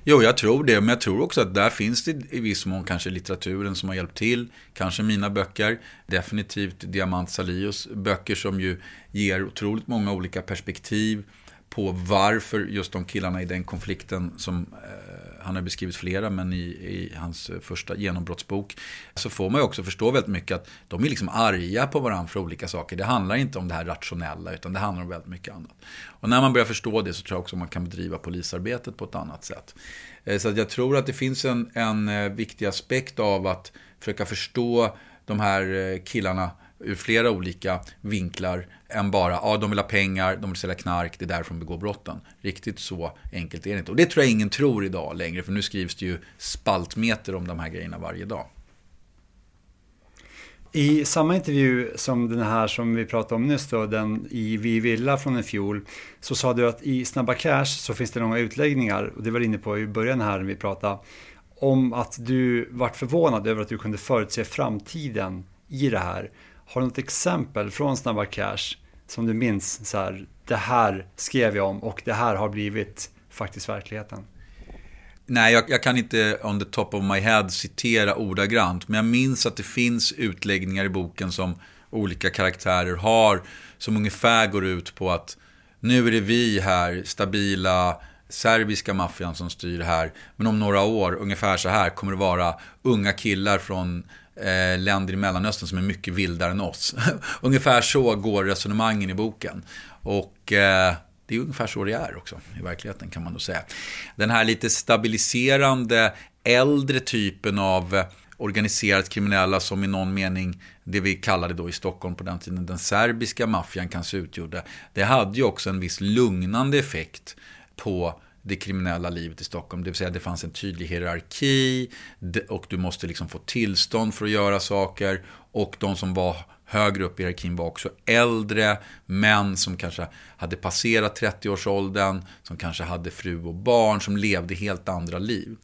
Jo, jag tror det. Men jag tror också att där finns det i viss mån kanske litteraturen som har hjälpt till. Kanske mina böcker. Definitivt Diamant Salios böcker som ju ger otroligt många olika perspektiv på varför just de killarna i den konflikten som eh, han har beskrivit flera, men i, i, hans eh, första genombrottsbok så får man ju också förstå väldigt mycket att de är liksom arga på varandra för olika saker. Det handlar inte om det här rationella, utan det handlar om väldigt mycket annat. Och när man börjar förstå det så tror jag också man kan bedriva polisarbetet på ett annat sätt. Eh, så jag tror att det finns en, en eh, viktig aspekt av att försöka förstå de här killarna ur flera olika vinklar än bara, ja de vill ha pengar, de vill sälja knark, det är därför de begår brotten. Riktigt så enkelt är det inte. Och det tror jag ingen tror idag längre, för nu skrivs det ju spaltmeter om de här grejerna varje dag. I samma intervju som den här som vi pratade om nyss då, den i Vi Villa från i fjol, så sa du att i Snabba Cash så finns det långa utläggningar, och det var inne på i början här när vi pratade, om att du vart förvånad över att du kunde förutse framtiden i det här. Har du något exempel från Snabba Cash som du minns så här, det här skrev jag om och det här har blivit faktiskt verkligheten? Nej, jag, jag, kan inte on the top of my head citera ordagrant, men jag minns att det finns utläggningar i boken som olika karaktärer har, som ungefär går ut på att nu är det vi här, stabila serbiska maffian som styr här, men om några år, ungefär så här, kommer det vara unga killar från eh, länder i Mellanöstern som är mycket vildare än oss. <laughs> ungefär så går resonemangen i boken. Och eh, det är ungefär så det är också i verkligheten kan man nog säga. Den här lite stabiliserande äldre typen av organiserat kriminella som i någon mening det vi kallade då i Stockholm på den tiden den serbiska maffian kanske utgjorde. Det hade ju också en viss lugnande effekt på det kriminella livet i Stockholm. Det vill säga det fanns en tydlig hierarki och du måste liksom få tillstånd för att göra saker. Och de som var högre upp i hierarkin var också äldre män som kanske hade passerat 30-årsåldern, som kanske hade fru och barn, som levde helt andra liv.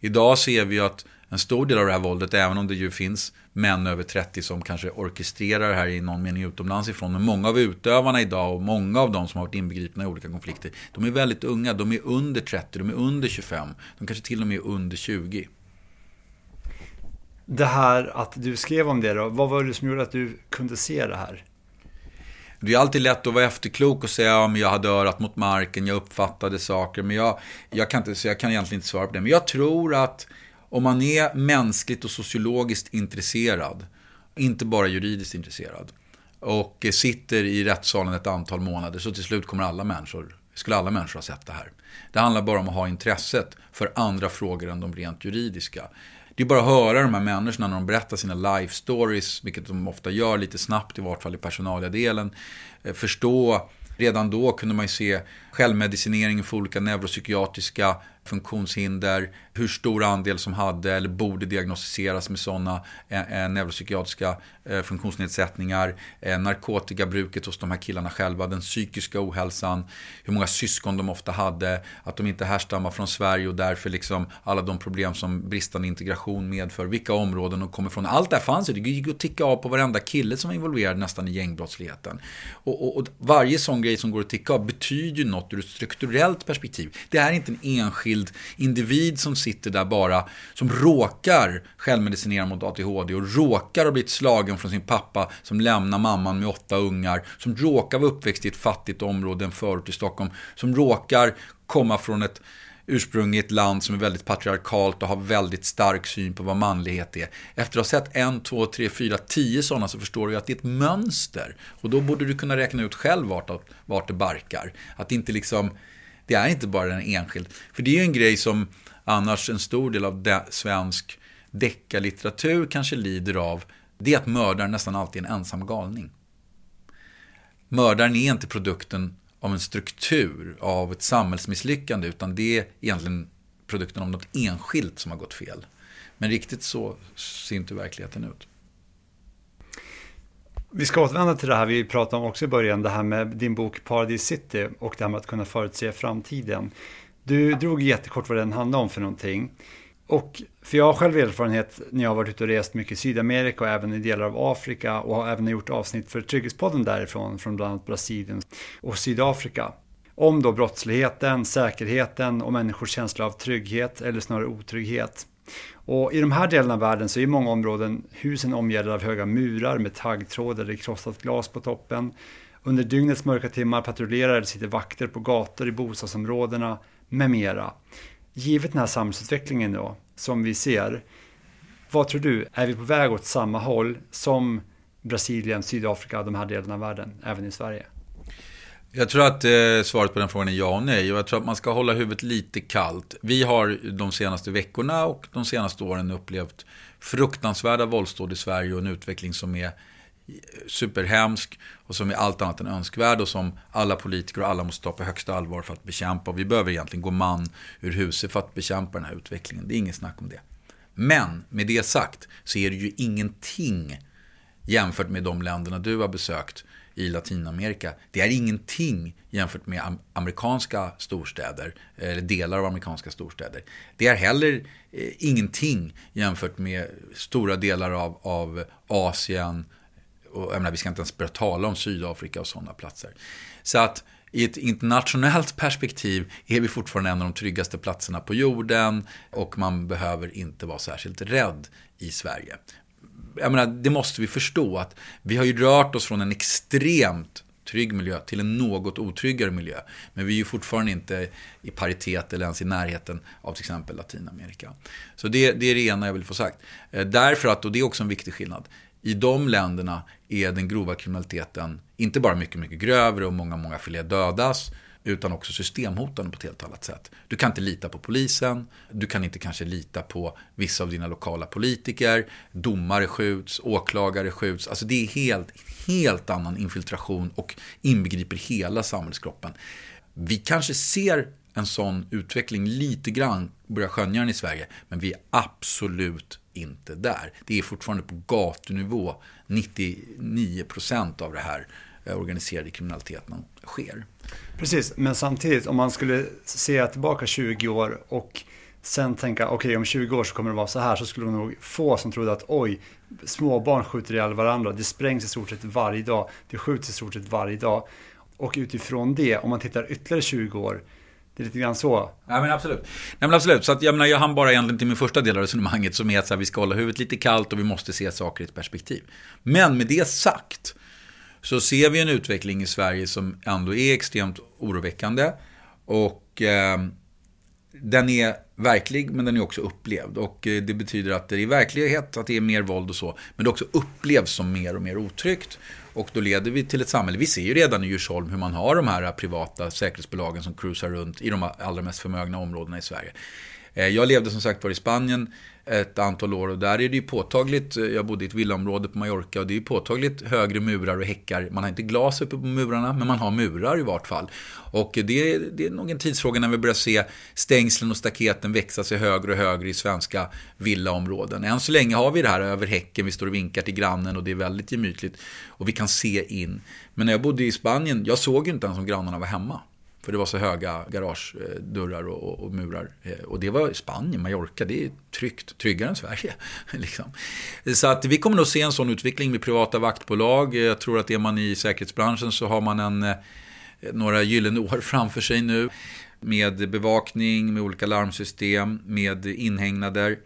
Idag ser vi att en stor del av det här våldet, även om det ju finns män över 30 som kanske orkestrerar det här i någon mening utomlands ifrån. Men många av utövarna idag och många av de som har varit inbegripna i olika konflikter, de är väldigt unga. De är under 30, de är under 25, de kanske till och med är under 20. Det här att du skrev om det då, vad var det som gjorde att du kunde se det här? Det är alltid lätt att vara efterklok och säga ja, jag hade örat mot marken, jag uppfattade saker. Men jag, jag, kan inte, så jag kan egentligen inte svara på det. Men jag tror att om man är mänskligt och sociologiskt intresserad, inte bara juridiskt intresserad, och sitter i rättssalen ett antal månader, så till slut kommer alla människor, skulle alla människor ha sett det här. Det handlar bara om att ha intresset för andra frågor än de rent juridiska. Det är bara att höra de här människorna när de berättar sina life stories, vilket de ofta gör lite snabbt, i vart fall i personalia-delen. Eh, förstå, redan då kunde man ju se självmedicinering för olika neuropsykiatriska funktionshinder, hur stor andel som hade eller borde diagnostiseras med sådana eh, eh, neuropsykiatriska eh, funktionsnedsättningar, eh, narkotikabruket hos de här killarna själva, den psykiska ohälsan, hur många syskon de ofta hade, att de inte härstammar från Sverige och därför liksom alla de problem som bristande integration medför, vilka områden de kommer från. Allt det här fanns ju, det gick att ticka av på varenda kille som var involverad nästan i gängbrottsligheten. Och, och, och varje sån grej som går att ticka av betyder ju något ur ett strukturellt perspektiv. Det är inte en enskild individ som sitter där bara, som råkar självmedicinera mot ADHD och råkar ha blivit slagen från sin pappa som lämnar mamman med åtta ungar, som råkar vara uppväxt i ett fattigt område, en förort i Stockholm, som råkar komma från ett ursprung i ett land som är väldigt patriarkalt och har väldigt stark syn på vad manlighet är. Efter att ha sett en, två, tre, fyra, tio sådana så förstår du att det är ett mönster. Och då borde du kunna räkna ut själv vart, vart det barkar. Att inte liksom, det är inte bara en enskild. För det är ju en grej som annars en stor del av de, svensk deckarlitteratur kanske lider av. Det är att mördaren nästan alltid är en ensam galning. Mördaren är inte produkten av en struktur, av ett samhällsmisslyckande, utan det är egentligen produkten av något enskilt som har gått fel. Men riktigt så ser inte verkligheten ut. Vi ska återvända till det här vi pratade om också i början, det här med din bok Paradise City och det här med att kunna förutse framtiden. Du drog jättekort vad den handlade om för någonting. Och för jag har själv erfarenhet när jag har varit ute och rest mycket i Sydamerika och även i delar av Afrika och har även gjort avsnitt för Trygghetspodden därifrån, från bland annat Brasilien och Sydafrika. Om då brottsligheten, säkerheten och människors känsla av trygghet eller snarare otrygghet. Och i de här delarna av världen så är många områden husen omgärdade av höga murar med taggtråd eller krossat glas på toppen. Under dygnets mörka timmar patrullerar eller sitter vakter på gator i bostadsområdena med mera givet den här samhällsutvecklingen då, som vi ser, vad tror du, är vi på väg åt samma håll som Brasilien, Sydafrika, de här delarna av världen, även i Sverige? Jag tror att eh, svaret på den frågan är ja och nej. Och jag tror att man ska hålla huvudet lite kallt. Vi har de senaste veckorna och de senaste åren upplevt fruktansvärda våldsdåd i Sverige och en utveckling som är superhemsk och som är allt annat än önskvärd och som alla politiker och alla måste ta på högsta allvar för att bekämpa. Och vi behöver egentligen gå man ur huset för att bekämpa den här utvecklingen. Det är inget snack om det. Men med det sagt så är det ju ingenting jämfört med de länderna du har besökt i Latinamerika. Det är ingenting jämfört med amerikanska storstäder, eller delar av amerikanska storstäder. Det är heller eh, ingenting jämfört med stora delar av, av Asien, och jag menar, vi ska inte ens börja tala om Sydafrika och sådana platser. Så att i ett internationellt perspektiv är vi fortfarande en av de tryggaste platserna på jorden och man behöver inte vara särskilt rädd i Sverige. Jag menar, det måste vi förstå att vi har ju rört oss från en extremt trygg miljö till en något otryggare miljö. Men vi är ju fortfarande inte i paritet eller ens i närheten av till exempel Latinamerika. Så det, det är det ena jag vill få sagt. Eh, därför att, och det är också en viktig skillnad, i de länderna är den grova kriminaliteten inte bara mycket, mycket grövre och många, många fler dödas utan också systemhotande på ett helt annat sätt. Du kan inte lita på polisen, du kan inte kanske lita på vissa av dina lokala politiker, domare skjuts, åklagare skjuts. Alltså det är helt, helt annan infiltration och inbegriper hela samhällskroppen. Vi kanske ser en sån utveckling lite grann börjar skönja den i Sverige. Men vi är absolut inte där. Det är fortfarande på gatunivå 99% av det här eh, organiserade kriminaliteten sker. Precis, men samtidigt om man skulle se tillbaka 20 år och sen tänka okej okay, om 20 år så kommer det vara så här så skulle nog få som trodde att oj, småbarn skjuter ihjäl varandra, det sprängs i stort sett varje dag, det skjuts i stort sett varje dag. Och utifrån det, om man tittar ytterligare 20 år, det är lite grann så. Ja men absolut. Nej men absolut. Så att jag menar, jag hann bara egentligen till min första del av resonemanget som är att här, vi ska hålla huvudet lite kallt och vi måste se saker i ett perspektiv. Men med det sagt så ser vi en utveckling i Sverige som ändå är extremt oroväckande. Och eh, den är verklig men den är också upplevd. Och eh, det betyder att det är verklighet, att det är mer våld och så. Men det också upplevs som mer och mer otryggt. Och då leder vi till ett samhälle, vi ser ju redan i Djursholm hur man har de här privata säkerhetsbolagen som cruisar runt i de allra mest förmögna områdena i Sverige. Eh, jag levde som sagt var i Spanien ett antal år och där är det ju påtagligt, eh, jag bodde i ett villaområde på Mallorca och det är ju påtagligt högre murar och häckar. Man har inte glas uppe på murarna men man har murar i vart fall. Och det, är, det är nog en tidsfråga när vi börjar se stängslen och staketen växa sig högre och högre i svenska villaområden. Än så länge har vi det här över häcken, vi står och vinkar till grannen och det är väldigt gemytligt. Och vi kan se in. Men när jag bodde i Spanien, jag såg ju inte ens om grannarna var hemma. För det var så höga garagedörrar och, och, murar. Eh, och det var Spanien, Mallorca, det är tryggt. Tryggare än Sverige. <laughs> Liksom. Så att vi kommer nog se en sån utveckling med privata vaktbolag. Jag tror att är man i säkerhetsbranschen så har man en, eh, några gyllene år <laughs> framför sig nu. Med bevakning, med olika larmsystem, med inhägnader.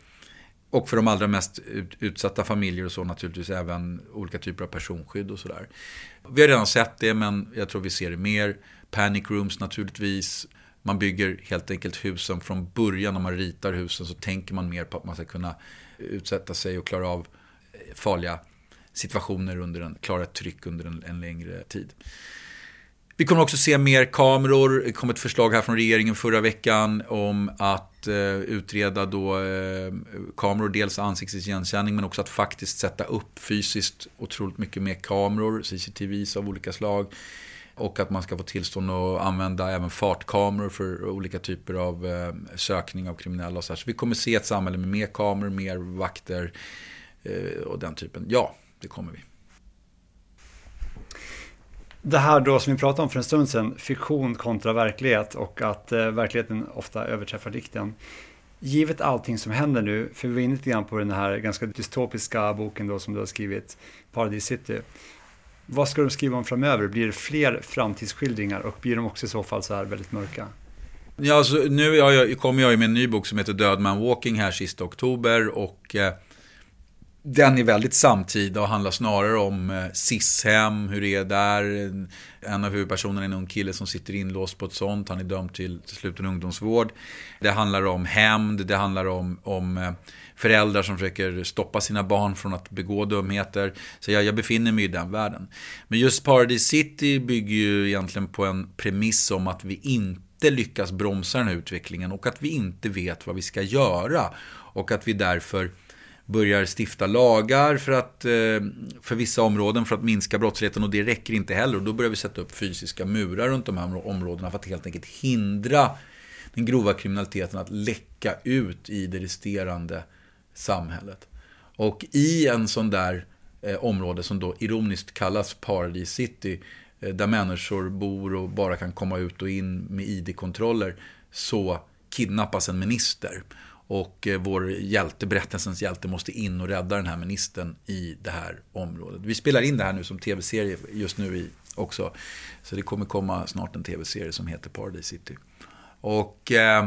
Och för de allra mest utsatta familjer och så naturligtvis även olika typer av personskydd och sådär. Vi har redan sett det men jag tror vi ser det mer. Panic rooms naturligtvis. Man bygger helt enkelt husen från början när man ritar husen så tänker man mer på att man ska kunna utsätta sig och klara av eh, farliga situationer under en, klara ett tryck under en, en längre tid. Vi kommer också se mer kameror. Det kom ett förslag här från regeringen förra veckan om att eh, utreda då eh, kameror, dels ansiktsigenkänning men också att faktiskt sätta upp fysiskt otroligt mycket mer kameror, CCTVs av olika slag. Och att man ska få tillstånd att använda även fartkameror för olika typer av eh, sökning av kriminella. Och så, så vi kommer se ett samhälle med mer kameror, mer vakter eh, och den typen. Ja, det kommer vi. Det här då som vi pratade om för en stund sedan, fiktion kontra verklighet och att eh, verkligheten ofta överträffar dikten. Givet allting som händer nu, för vi var inne lite grann på den här ganska dystopiska boken då som du har skrivit, Paradise City. Vad ska de skriva om framöver? Blir det fler framtidsskildringar och blir de också i så fall så här väldigt mörka? Ja, alltså, nu jag, kommer jag med en ny bok som heter Död Man Walking här sista oktober och eh, den är väldigt samtida och handlar snarare om Sishem, SIS-hem, hur det är där. En av huvudpersonerna är en ung kille som sitter inlåst på ett sånt. Han är dömd till, till sluten ungdomsvård. Det handlar om hämnd, det handlar om, om eh, föräldrar som försöker stoppa sina barn från att begå dumheter. Så jag, jag befinner mig i den världen. Men just Paradise City bygger ju egentligen på en premiss om att vi inte lyckas bromsa den här utvecklingen och att vi inte vet vad vi ska göra. Och att vi därför börjar stifta lagar för, att, eh, för vissa områden för att minska brottsligheten och det räcker inte heller. Och då börjar vi sätta upp fysiska murar runt de här områdena för att helt enkelt hindra den grova kriminaliteten att läcka ut i det resterande samhället. Och i en sån där eh, område som då ironiskt kallas Paradise City, eh, där människor bor och bara kan komma ut och in med ID-kontroller, så kidnappas en minister. Och eh, vår hjälte, berättelsens hjälte, måste in och rädda den här ministern i det här området. Vi spelar in det här nu som tv-serie just nu i också. Så det kommer komma snart en tv-serie som heter Paradise City. Och eh,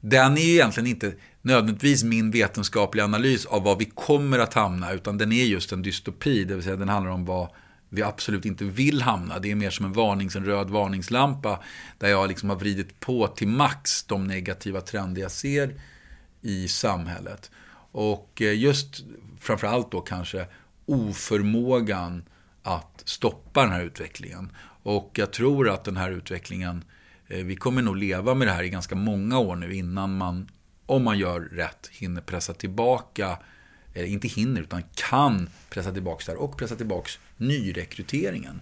den är egentligen inte nödvändigtvis min vetenskapliga analys av var vi kommer att hamna, utan den är just en dystopi, det vill säga den handlar om vad vi absolut inte vill hamna. Det är mer som en, varnings, en röd varningslampa där jag liksom har vridit på till max de negativa trender jag ser i samhället. Och eh, just framförallt då kanske oförmågan att stoppa den här utvecklingen. Och jag tror att den här utvecklingen, eh, vi kommer nog leva med det här i ganska många år nu innan man, om man gör rätt, hinner pressa tillbaka, eller inte hinner utan kan pressa tillbaka det här och pressa tillbaka nyrekryteringen.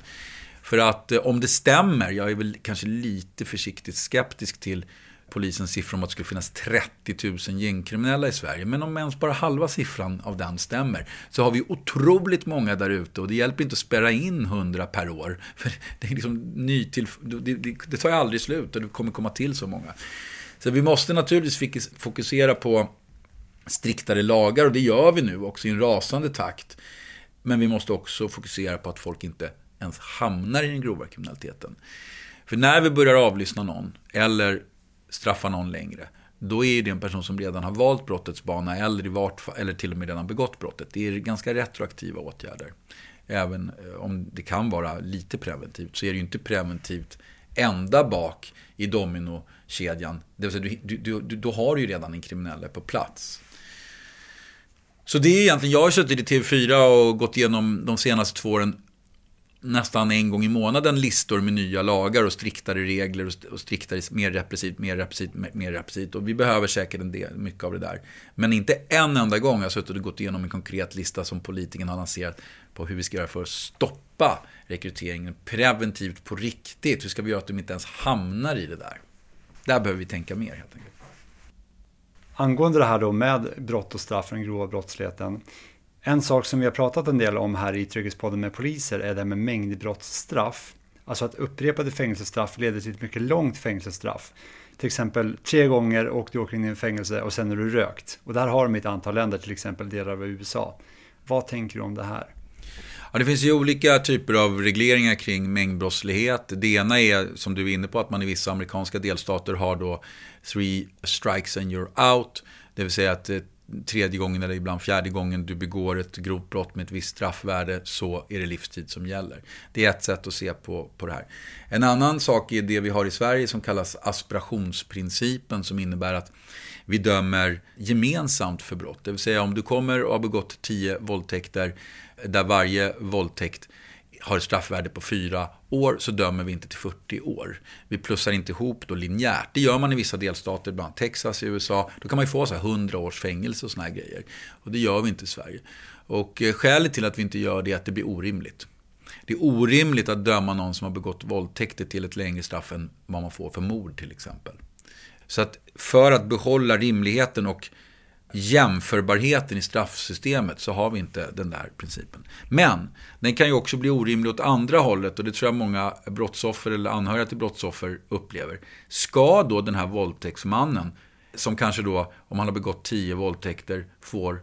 För att eh, om det stämmer, jag är väl kanske lite försiktigt skeptisk till polisens siffra om att det skulle finnas 30 000 gängkriminella i Sverige. Men om ens bara halva siffran av den stämmer så har vi otroligt många där ute och det hjälper inte att spärra in 100 per år. För det, är liksom nytill, det, det, det tar ju aldrig slut och det kommer komma till så många. Så vi måste naturligtvis fokusera på striktare lagar och det gör vi nu också i en rasande takt. Men vi måste också fokusera på att folk inte ens hamnar i den grova kriminaliteten. För när vi börjar avlyssna någon eller straffa någon längre, då är det en person som redan har valt brottets bana eller, i vart, eller till och med redan begått brottet. Det är ganska retroaktiva åtgärder. Även eh, om det kan vara lite preventivt så är det ju inte preventivt ända bak i dominokedjan. Det vill säga, du, du, du, då har du ju redan en kriminelle på plats. Så det är egentligen, jag har suttit i TV4 och gått igenom de senaste två åren nästan en gång i månaden listor med nya lagar och striktare regler och striktare, mer repressivt, mer repressivt, mer repressivt. Och vi behöver säkert en del, mycket av det där. Men inte en enda gång har jag suttit och gått igenom en konkret lista som politikerna har lanserat på hur vi ska göra för att stoppa rekryteringen preventivt på riktigt. Hur ska vi göra att de inte ens hamnar i det där? Där behöver vi tänka mer helt enkelt. Angående det här då med brott och straff för den grova brottsligheten. En sak som vi har pratat en del om här i Trygghetspodden med poliser är det här med mängdbrottsstraff. Alltså att upprepade fängelsestraff leder till ett mycket långt fängelsestraff. Till exempel tre gånger och du åker in i fängelse och sen är du rökt. Och där har de ett antal länder, till exempel delar av USA. Vad tänker du om det här? Ja, det finns ju olika typer av regleringar kring mängdbrottslighet. Det ena är, som du är inne på, att man i vissa amerikanska delstater har då three strikes and you're out. Det vill säga att eh, tredje gången eller ibland fjärde gången du begår ett grovt brott med ett visst straffvärde så är det livstid som gäller. Det är ett sätt att se på, på det här. En annan sak är det vi har i Sverige som kallas aspirationsprincipen som innebär att vi dömer gemensamt för brott. Det vill säga om du kommer och har begått tio våldtäkter där varje våldtäkt har ett straffvärde på fyra år så dömer vi inte till 40 år. Vi plussar inte ihop då linjärt. Det gör man i vissa delstater, bland annat Texas i USA. Då kan man ju få så här 100 års fängelse och såna här grejer. Och det gör vi inte i Sverige. Och eh, skälet till att vi inte gör det är att det blir orimligt. Det är orimligt att döma någon som har begått våldtäkter till ett längre straff än vad man får för mord till exempel. Så att för att behålla rimligheten och jämförbarheten i straffsystemet så har vi inte den där principen. Men den kan ju också bli orimlig åt andra hållet och det tror jag många brottsoffer eller anhöriga till brottsoffer upplever. Ska då den här våldtäktsmannen, som kanske då, om han har begått tio våldtäkter, får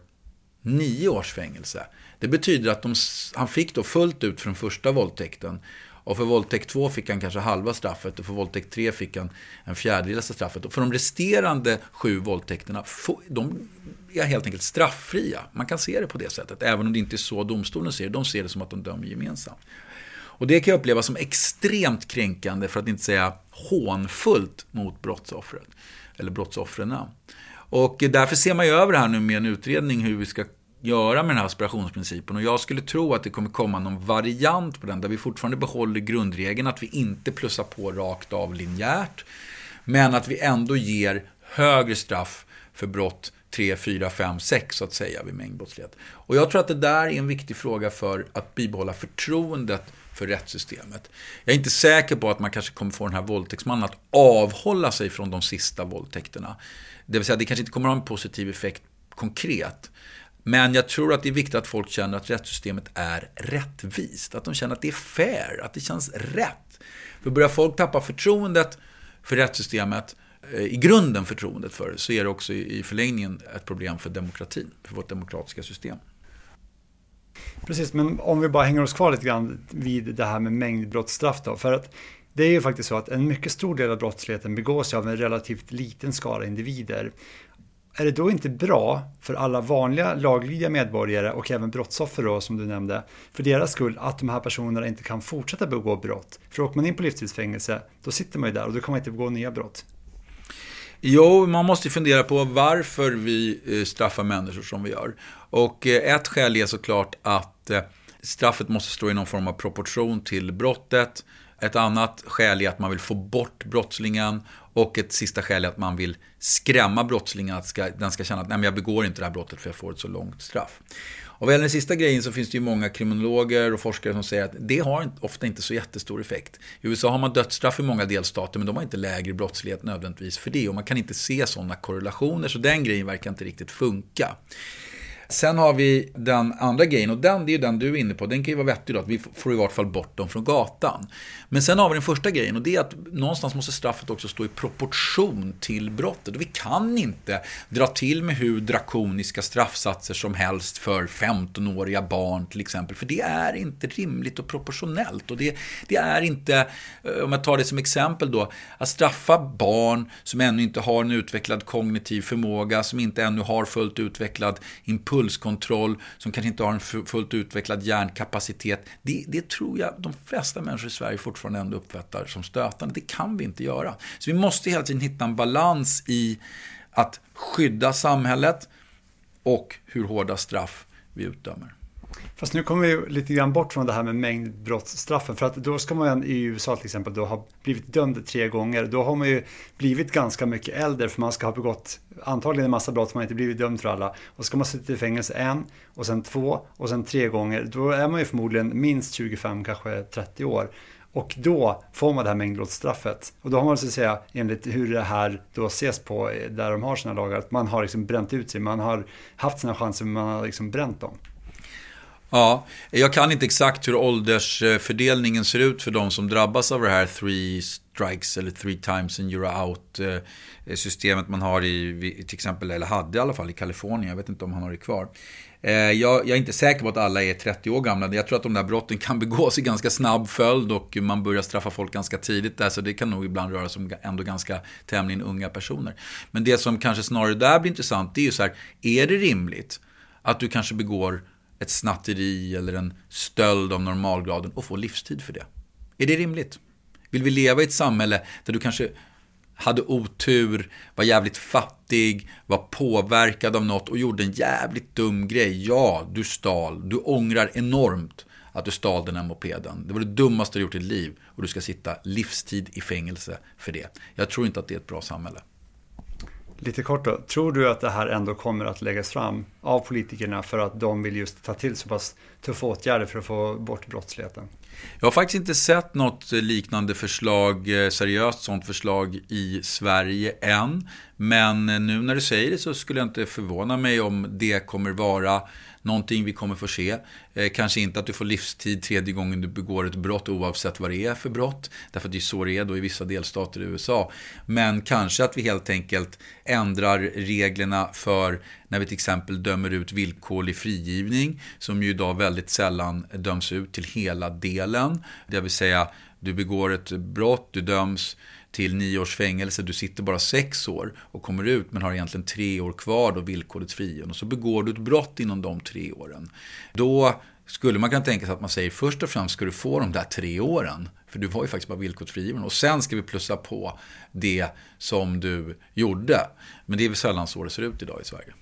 nio års fängelse. Det betyder att de, han fick då fullt ut för den första våldtäkten och för våldtäkt 2 fick han kanske halva straffet och för våldtäkt 3 fick han en fjärdedel av straffet. Och för de resterande sju våldtäkterna, de är helt enkelt strafffria. Man kan se det på det sättet, även om det inte är så domstolen ser det. De ser det som att de dömer gemensamt. Och det kan jag uppleva som extremt kränkande, för att inte säga hånfullt mot brottsoffret. Eller brottsoffren. Och därför ser man ju över det här nu med en utredning hur vi ska göra med den här aspirationsprincipen. Och jag skulle tro att det kommer komma någon variant på den där vi fortfarande behåller grundregeln att vi inte plussar på rakt av linjärt. Men att vi ändå ger högre straff för brott 3, 4, 5, 6 så att säga vid mängdbrottslighet. Och jag tror att det där är en viktig fråga för att bibehålla förtroendet för rättssystemet. Jag är inte säker på att man kanske kommer få den här våldtäktsmannen att avhålla sig från de sista våldtäkterna. Det vill säga, det kanske inte kommer att ha en positiv effekt konkret. Men jag tror att det är viktigt att folk känner att rättssystemet är rättvist. Att de känner att det är fair, att det känns rätt. För börjar folk tappa förtroendet för rättssystemet, eh, i grunden förtroendet för det, så är det också i förlängningen ett problem för demokratin, för vårt demokratiska system. Precis, men om vi bara hänger oss kvar lite grann vid det här med mängdbrottsstraff då. För att det är ju faktiskt så att en mycket stor del av brottsligheten begås av en relativt liten skara individer är det då inte bra för alla vanliga laglydiga medborgare och även brottsoffer då, som du nämnde, för deras skull att de här personerna inte kan fortsätta begå brott? För åker man in på livstidsfängelse, då sitter man ju där och då kan man inte begå nya brott. Jo, man måste fundera på varför vi eh, straffar människor som vi gör. Och eh, ett skäl är såklart att eh, straffet måste stå i någon form av proportion till brottet. Ett annat skäl är att man vill få bort brottslingen och ett sista skäl är att man vill skrämma brottslingen, att ska, den ska känna att Nej, men jag begår inte det här brottet för jag får ett så långt straff. Och vad gäller den sista grejen så finns det ju många kriminologer och forskare som säger att det har ofta inte så jättestor effekt. I USA har man dödsstraff i många delstater men de har inte lägre brottslighet nödvändigtvis för det och man kan inte se sådana korrelationer så den grejen verkar inte riktigt funka. Sen har vi den andra grejen och den, det är ju den du är inne på. Den kan ju vara vettig då, att vi får i vart fall bort dem från gatan. Men sen har vi den första grejen och det är att någonstans måste straffet också stå i proportion till brottet. Och vi kan inte dra till med hur drakoniska straffsatser som helst för 15-åriga barn till exempel. För det är inte rimligt och proportionellt. Och det, det är inte, eh, om jag tar det som exempel då, att straffa barn som ännu inte har en utvecklad kognitiv förmåga, som inte ännu har fullt utvecklad impulskontroll, som kanske inte har en fullt utvecklad hjärnkapacitet. Det, det tror jag de flesta människor i Sverige fortfarande fortfarande ändå uppfattar som stötande. Det kan vi inte göra. Så vi måste hela tiden hitta en balans i att skydda samhället och hur hårda straff vi utdömer. Fast nu kommer vi lite grann bort från det här med mängdbrottsstraffen. För att då ska man i USA till exempel då ha blivit dömd tre gånger. Då har man ju blivit ganska mycket äldre för man ska ha begått antagligen en massa brott som man inte blivit dömd för alla. Och ska man sitta i fängelse en och sen två och sen tre gånger. Då är man ju förmodligen minst 25, kanske 30 år. Och då får man det här mängdbrottsstraffet. Och då har man så att säga, enligt hur det här då ses på eh, där de har sina lagar, att man har liksom bränt ut sig. Man har haft sina chanser men man har liksom bränt dem. Ja, jag kan inte exakt hur åldersfördelningen ser ut för de som drabbas av det här three strikes eller three times and you're out eh, systemet man har i, till exempel, eller hade i alla fall i Kalifornien. Jag vet inte om han har det kvar. Eh, jag, jag är inte säker på att alla är 30 år gamla. Jag tror att de där brotten kan <laughs> begås i ganska snabb följd och man börjar straffa folk ganska tidigt där. Så det kan nog ibland röra sig om ändå ganska tämligen unga personer. Men det som kanske snarare där blir intressant, det är ju så här, är det rimligt att du kanske begår ett snatteri eller en stöld av normalgraden och får livstid för det. Är det rimligt? Vill vi leva i ett samhälle där du kanske hade otur, var jävligt fattig, var påverkad av något och gjorde en jävligt dum grej. Ja, du stal. Du ångrar enormt att du stal den här mopeden. Det var det dummaste du gjort i ditt liv och du ska sitta livstid i fängelse för det. Jag tror inte att det är ett bra samhälle. Lite kort då, tror du att det här ändå kommer att läggas fram av politikerna för att de vill just ta till så pass tuffa åtgärder för att få bort brottsligheten? Jag har faktiskt inte sett något liknande förslag, eh, seriöst sånt förslag i Sverige än. Men eh, nu när du säger det så skulle jag inte förvåna mig om det kommer vara någonting vi kommer få se. Eh, kanske inte att du får livstid tredje gången du begår ett brott oavsett vad det är för brott. Därför att det är så det är då i vissa delstater i USA. Men kanske att vi helt enkelt ändrar reglerna för när vi till exempel dömer ut villkorlig frigivning. Som ju idag väldigt sällan döms ut till hela delen. Det vill säga, du begår ett brott, du döms till nio års fängelse, du sitter bara sex år och kommer ut men har egentligen tre år kvar då villkorligt frigiven. Och så begår du ett brott inom de tre åren. Då skulle man kunna tänka sig att man säger först och främst ska du få de där tre åren. För du var ju faktiskt bara villkorligt frigiven. Och sen ska vi plussa på det som du gjorde. Men det är väl sällan så det ser ut idag i Sverige.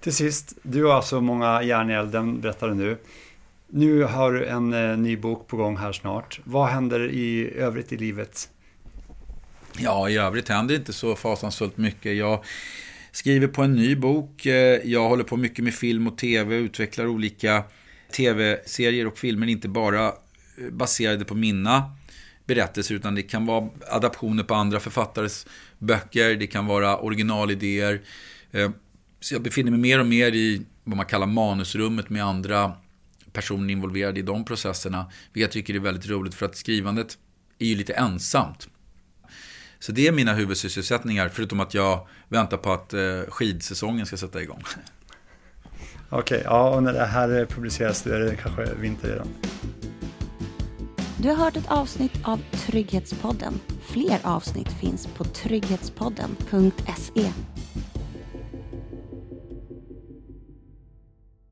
Till sist, du har alltså många järn i elden, berättar du nu. Nu har du en eh, ny bok på gång här snart. Vad händer i övrigt i livet? Ja, i övrigt händer inte så fasansfullt mycket. Jag skriver på en ny bok. Eh, jag håller på mycket med film och tv, utvecklar olika tv-serier och filmer, inte bara eh, baserade på mina berättelser, utan det kan vara adaptioner på andra författares böcker, det kan vara originalidéer. Eh, så jag befinner mig mer och mer i vad man kallar manusrummet med andra personer involverade i de processerna. Vilket jag tycker är väldigt roligt för att skrivandet är ju lite ensamt. Så det är mina huvudsysselsättningar, förutom att jag väntar på att eh, skidsäsongen ska sätta igång. <laughs> Okej, okay, ja och när det här publiceras då är det kanske vinter redan. Du har hört ett avsnitt av Trygghetspodden. Fler avsnitt finns på trygghetspodden.se.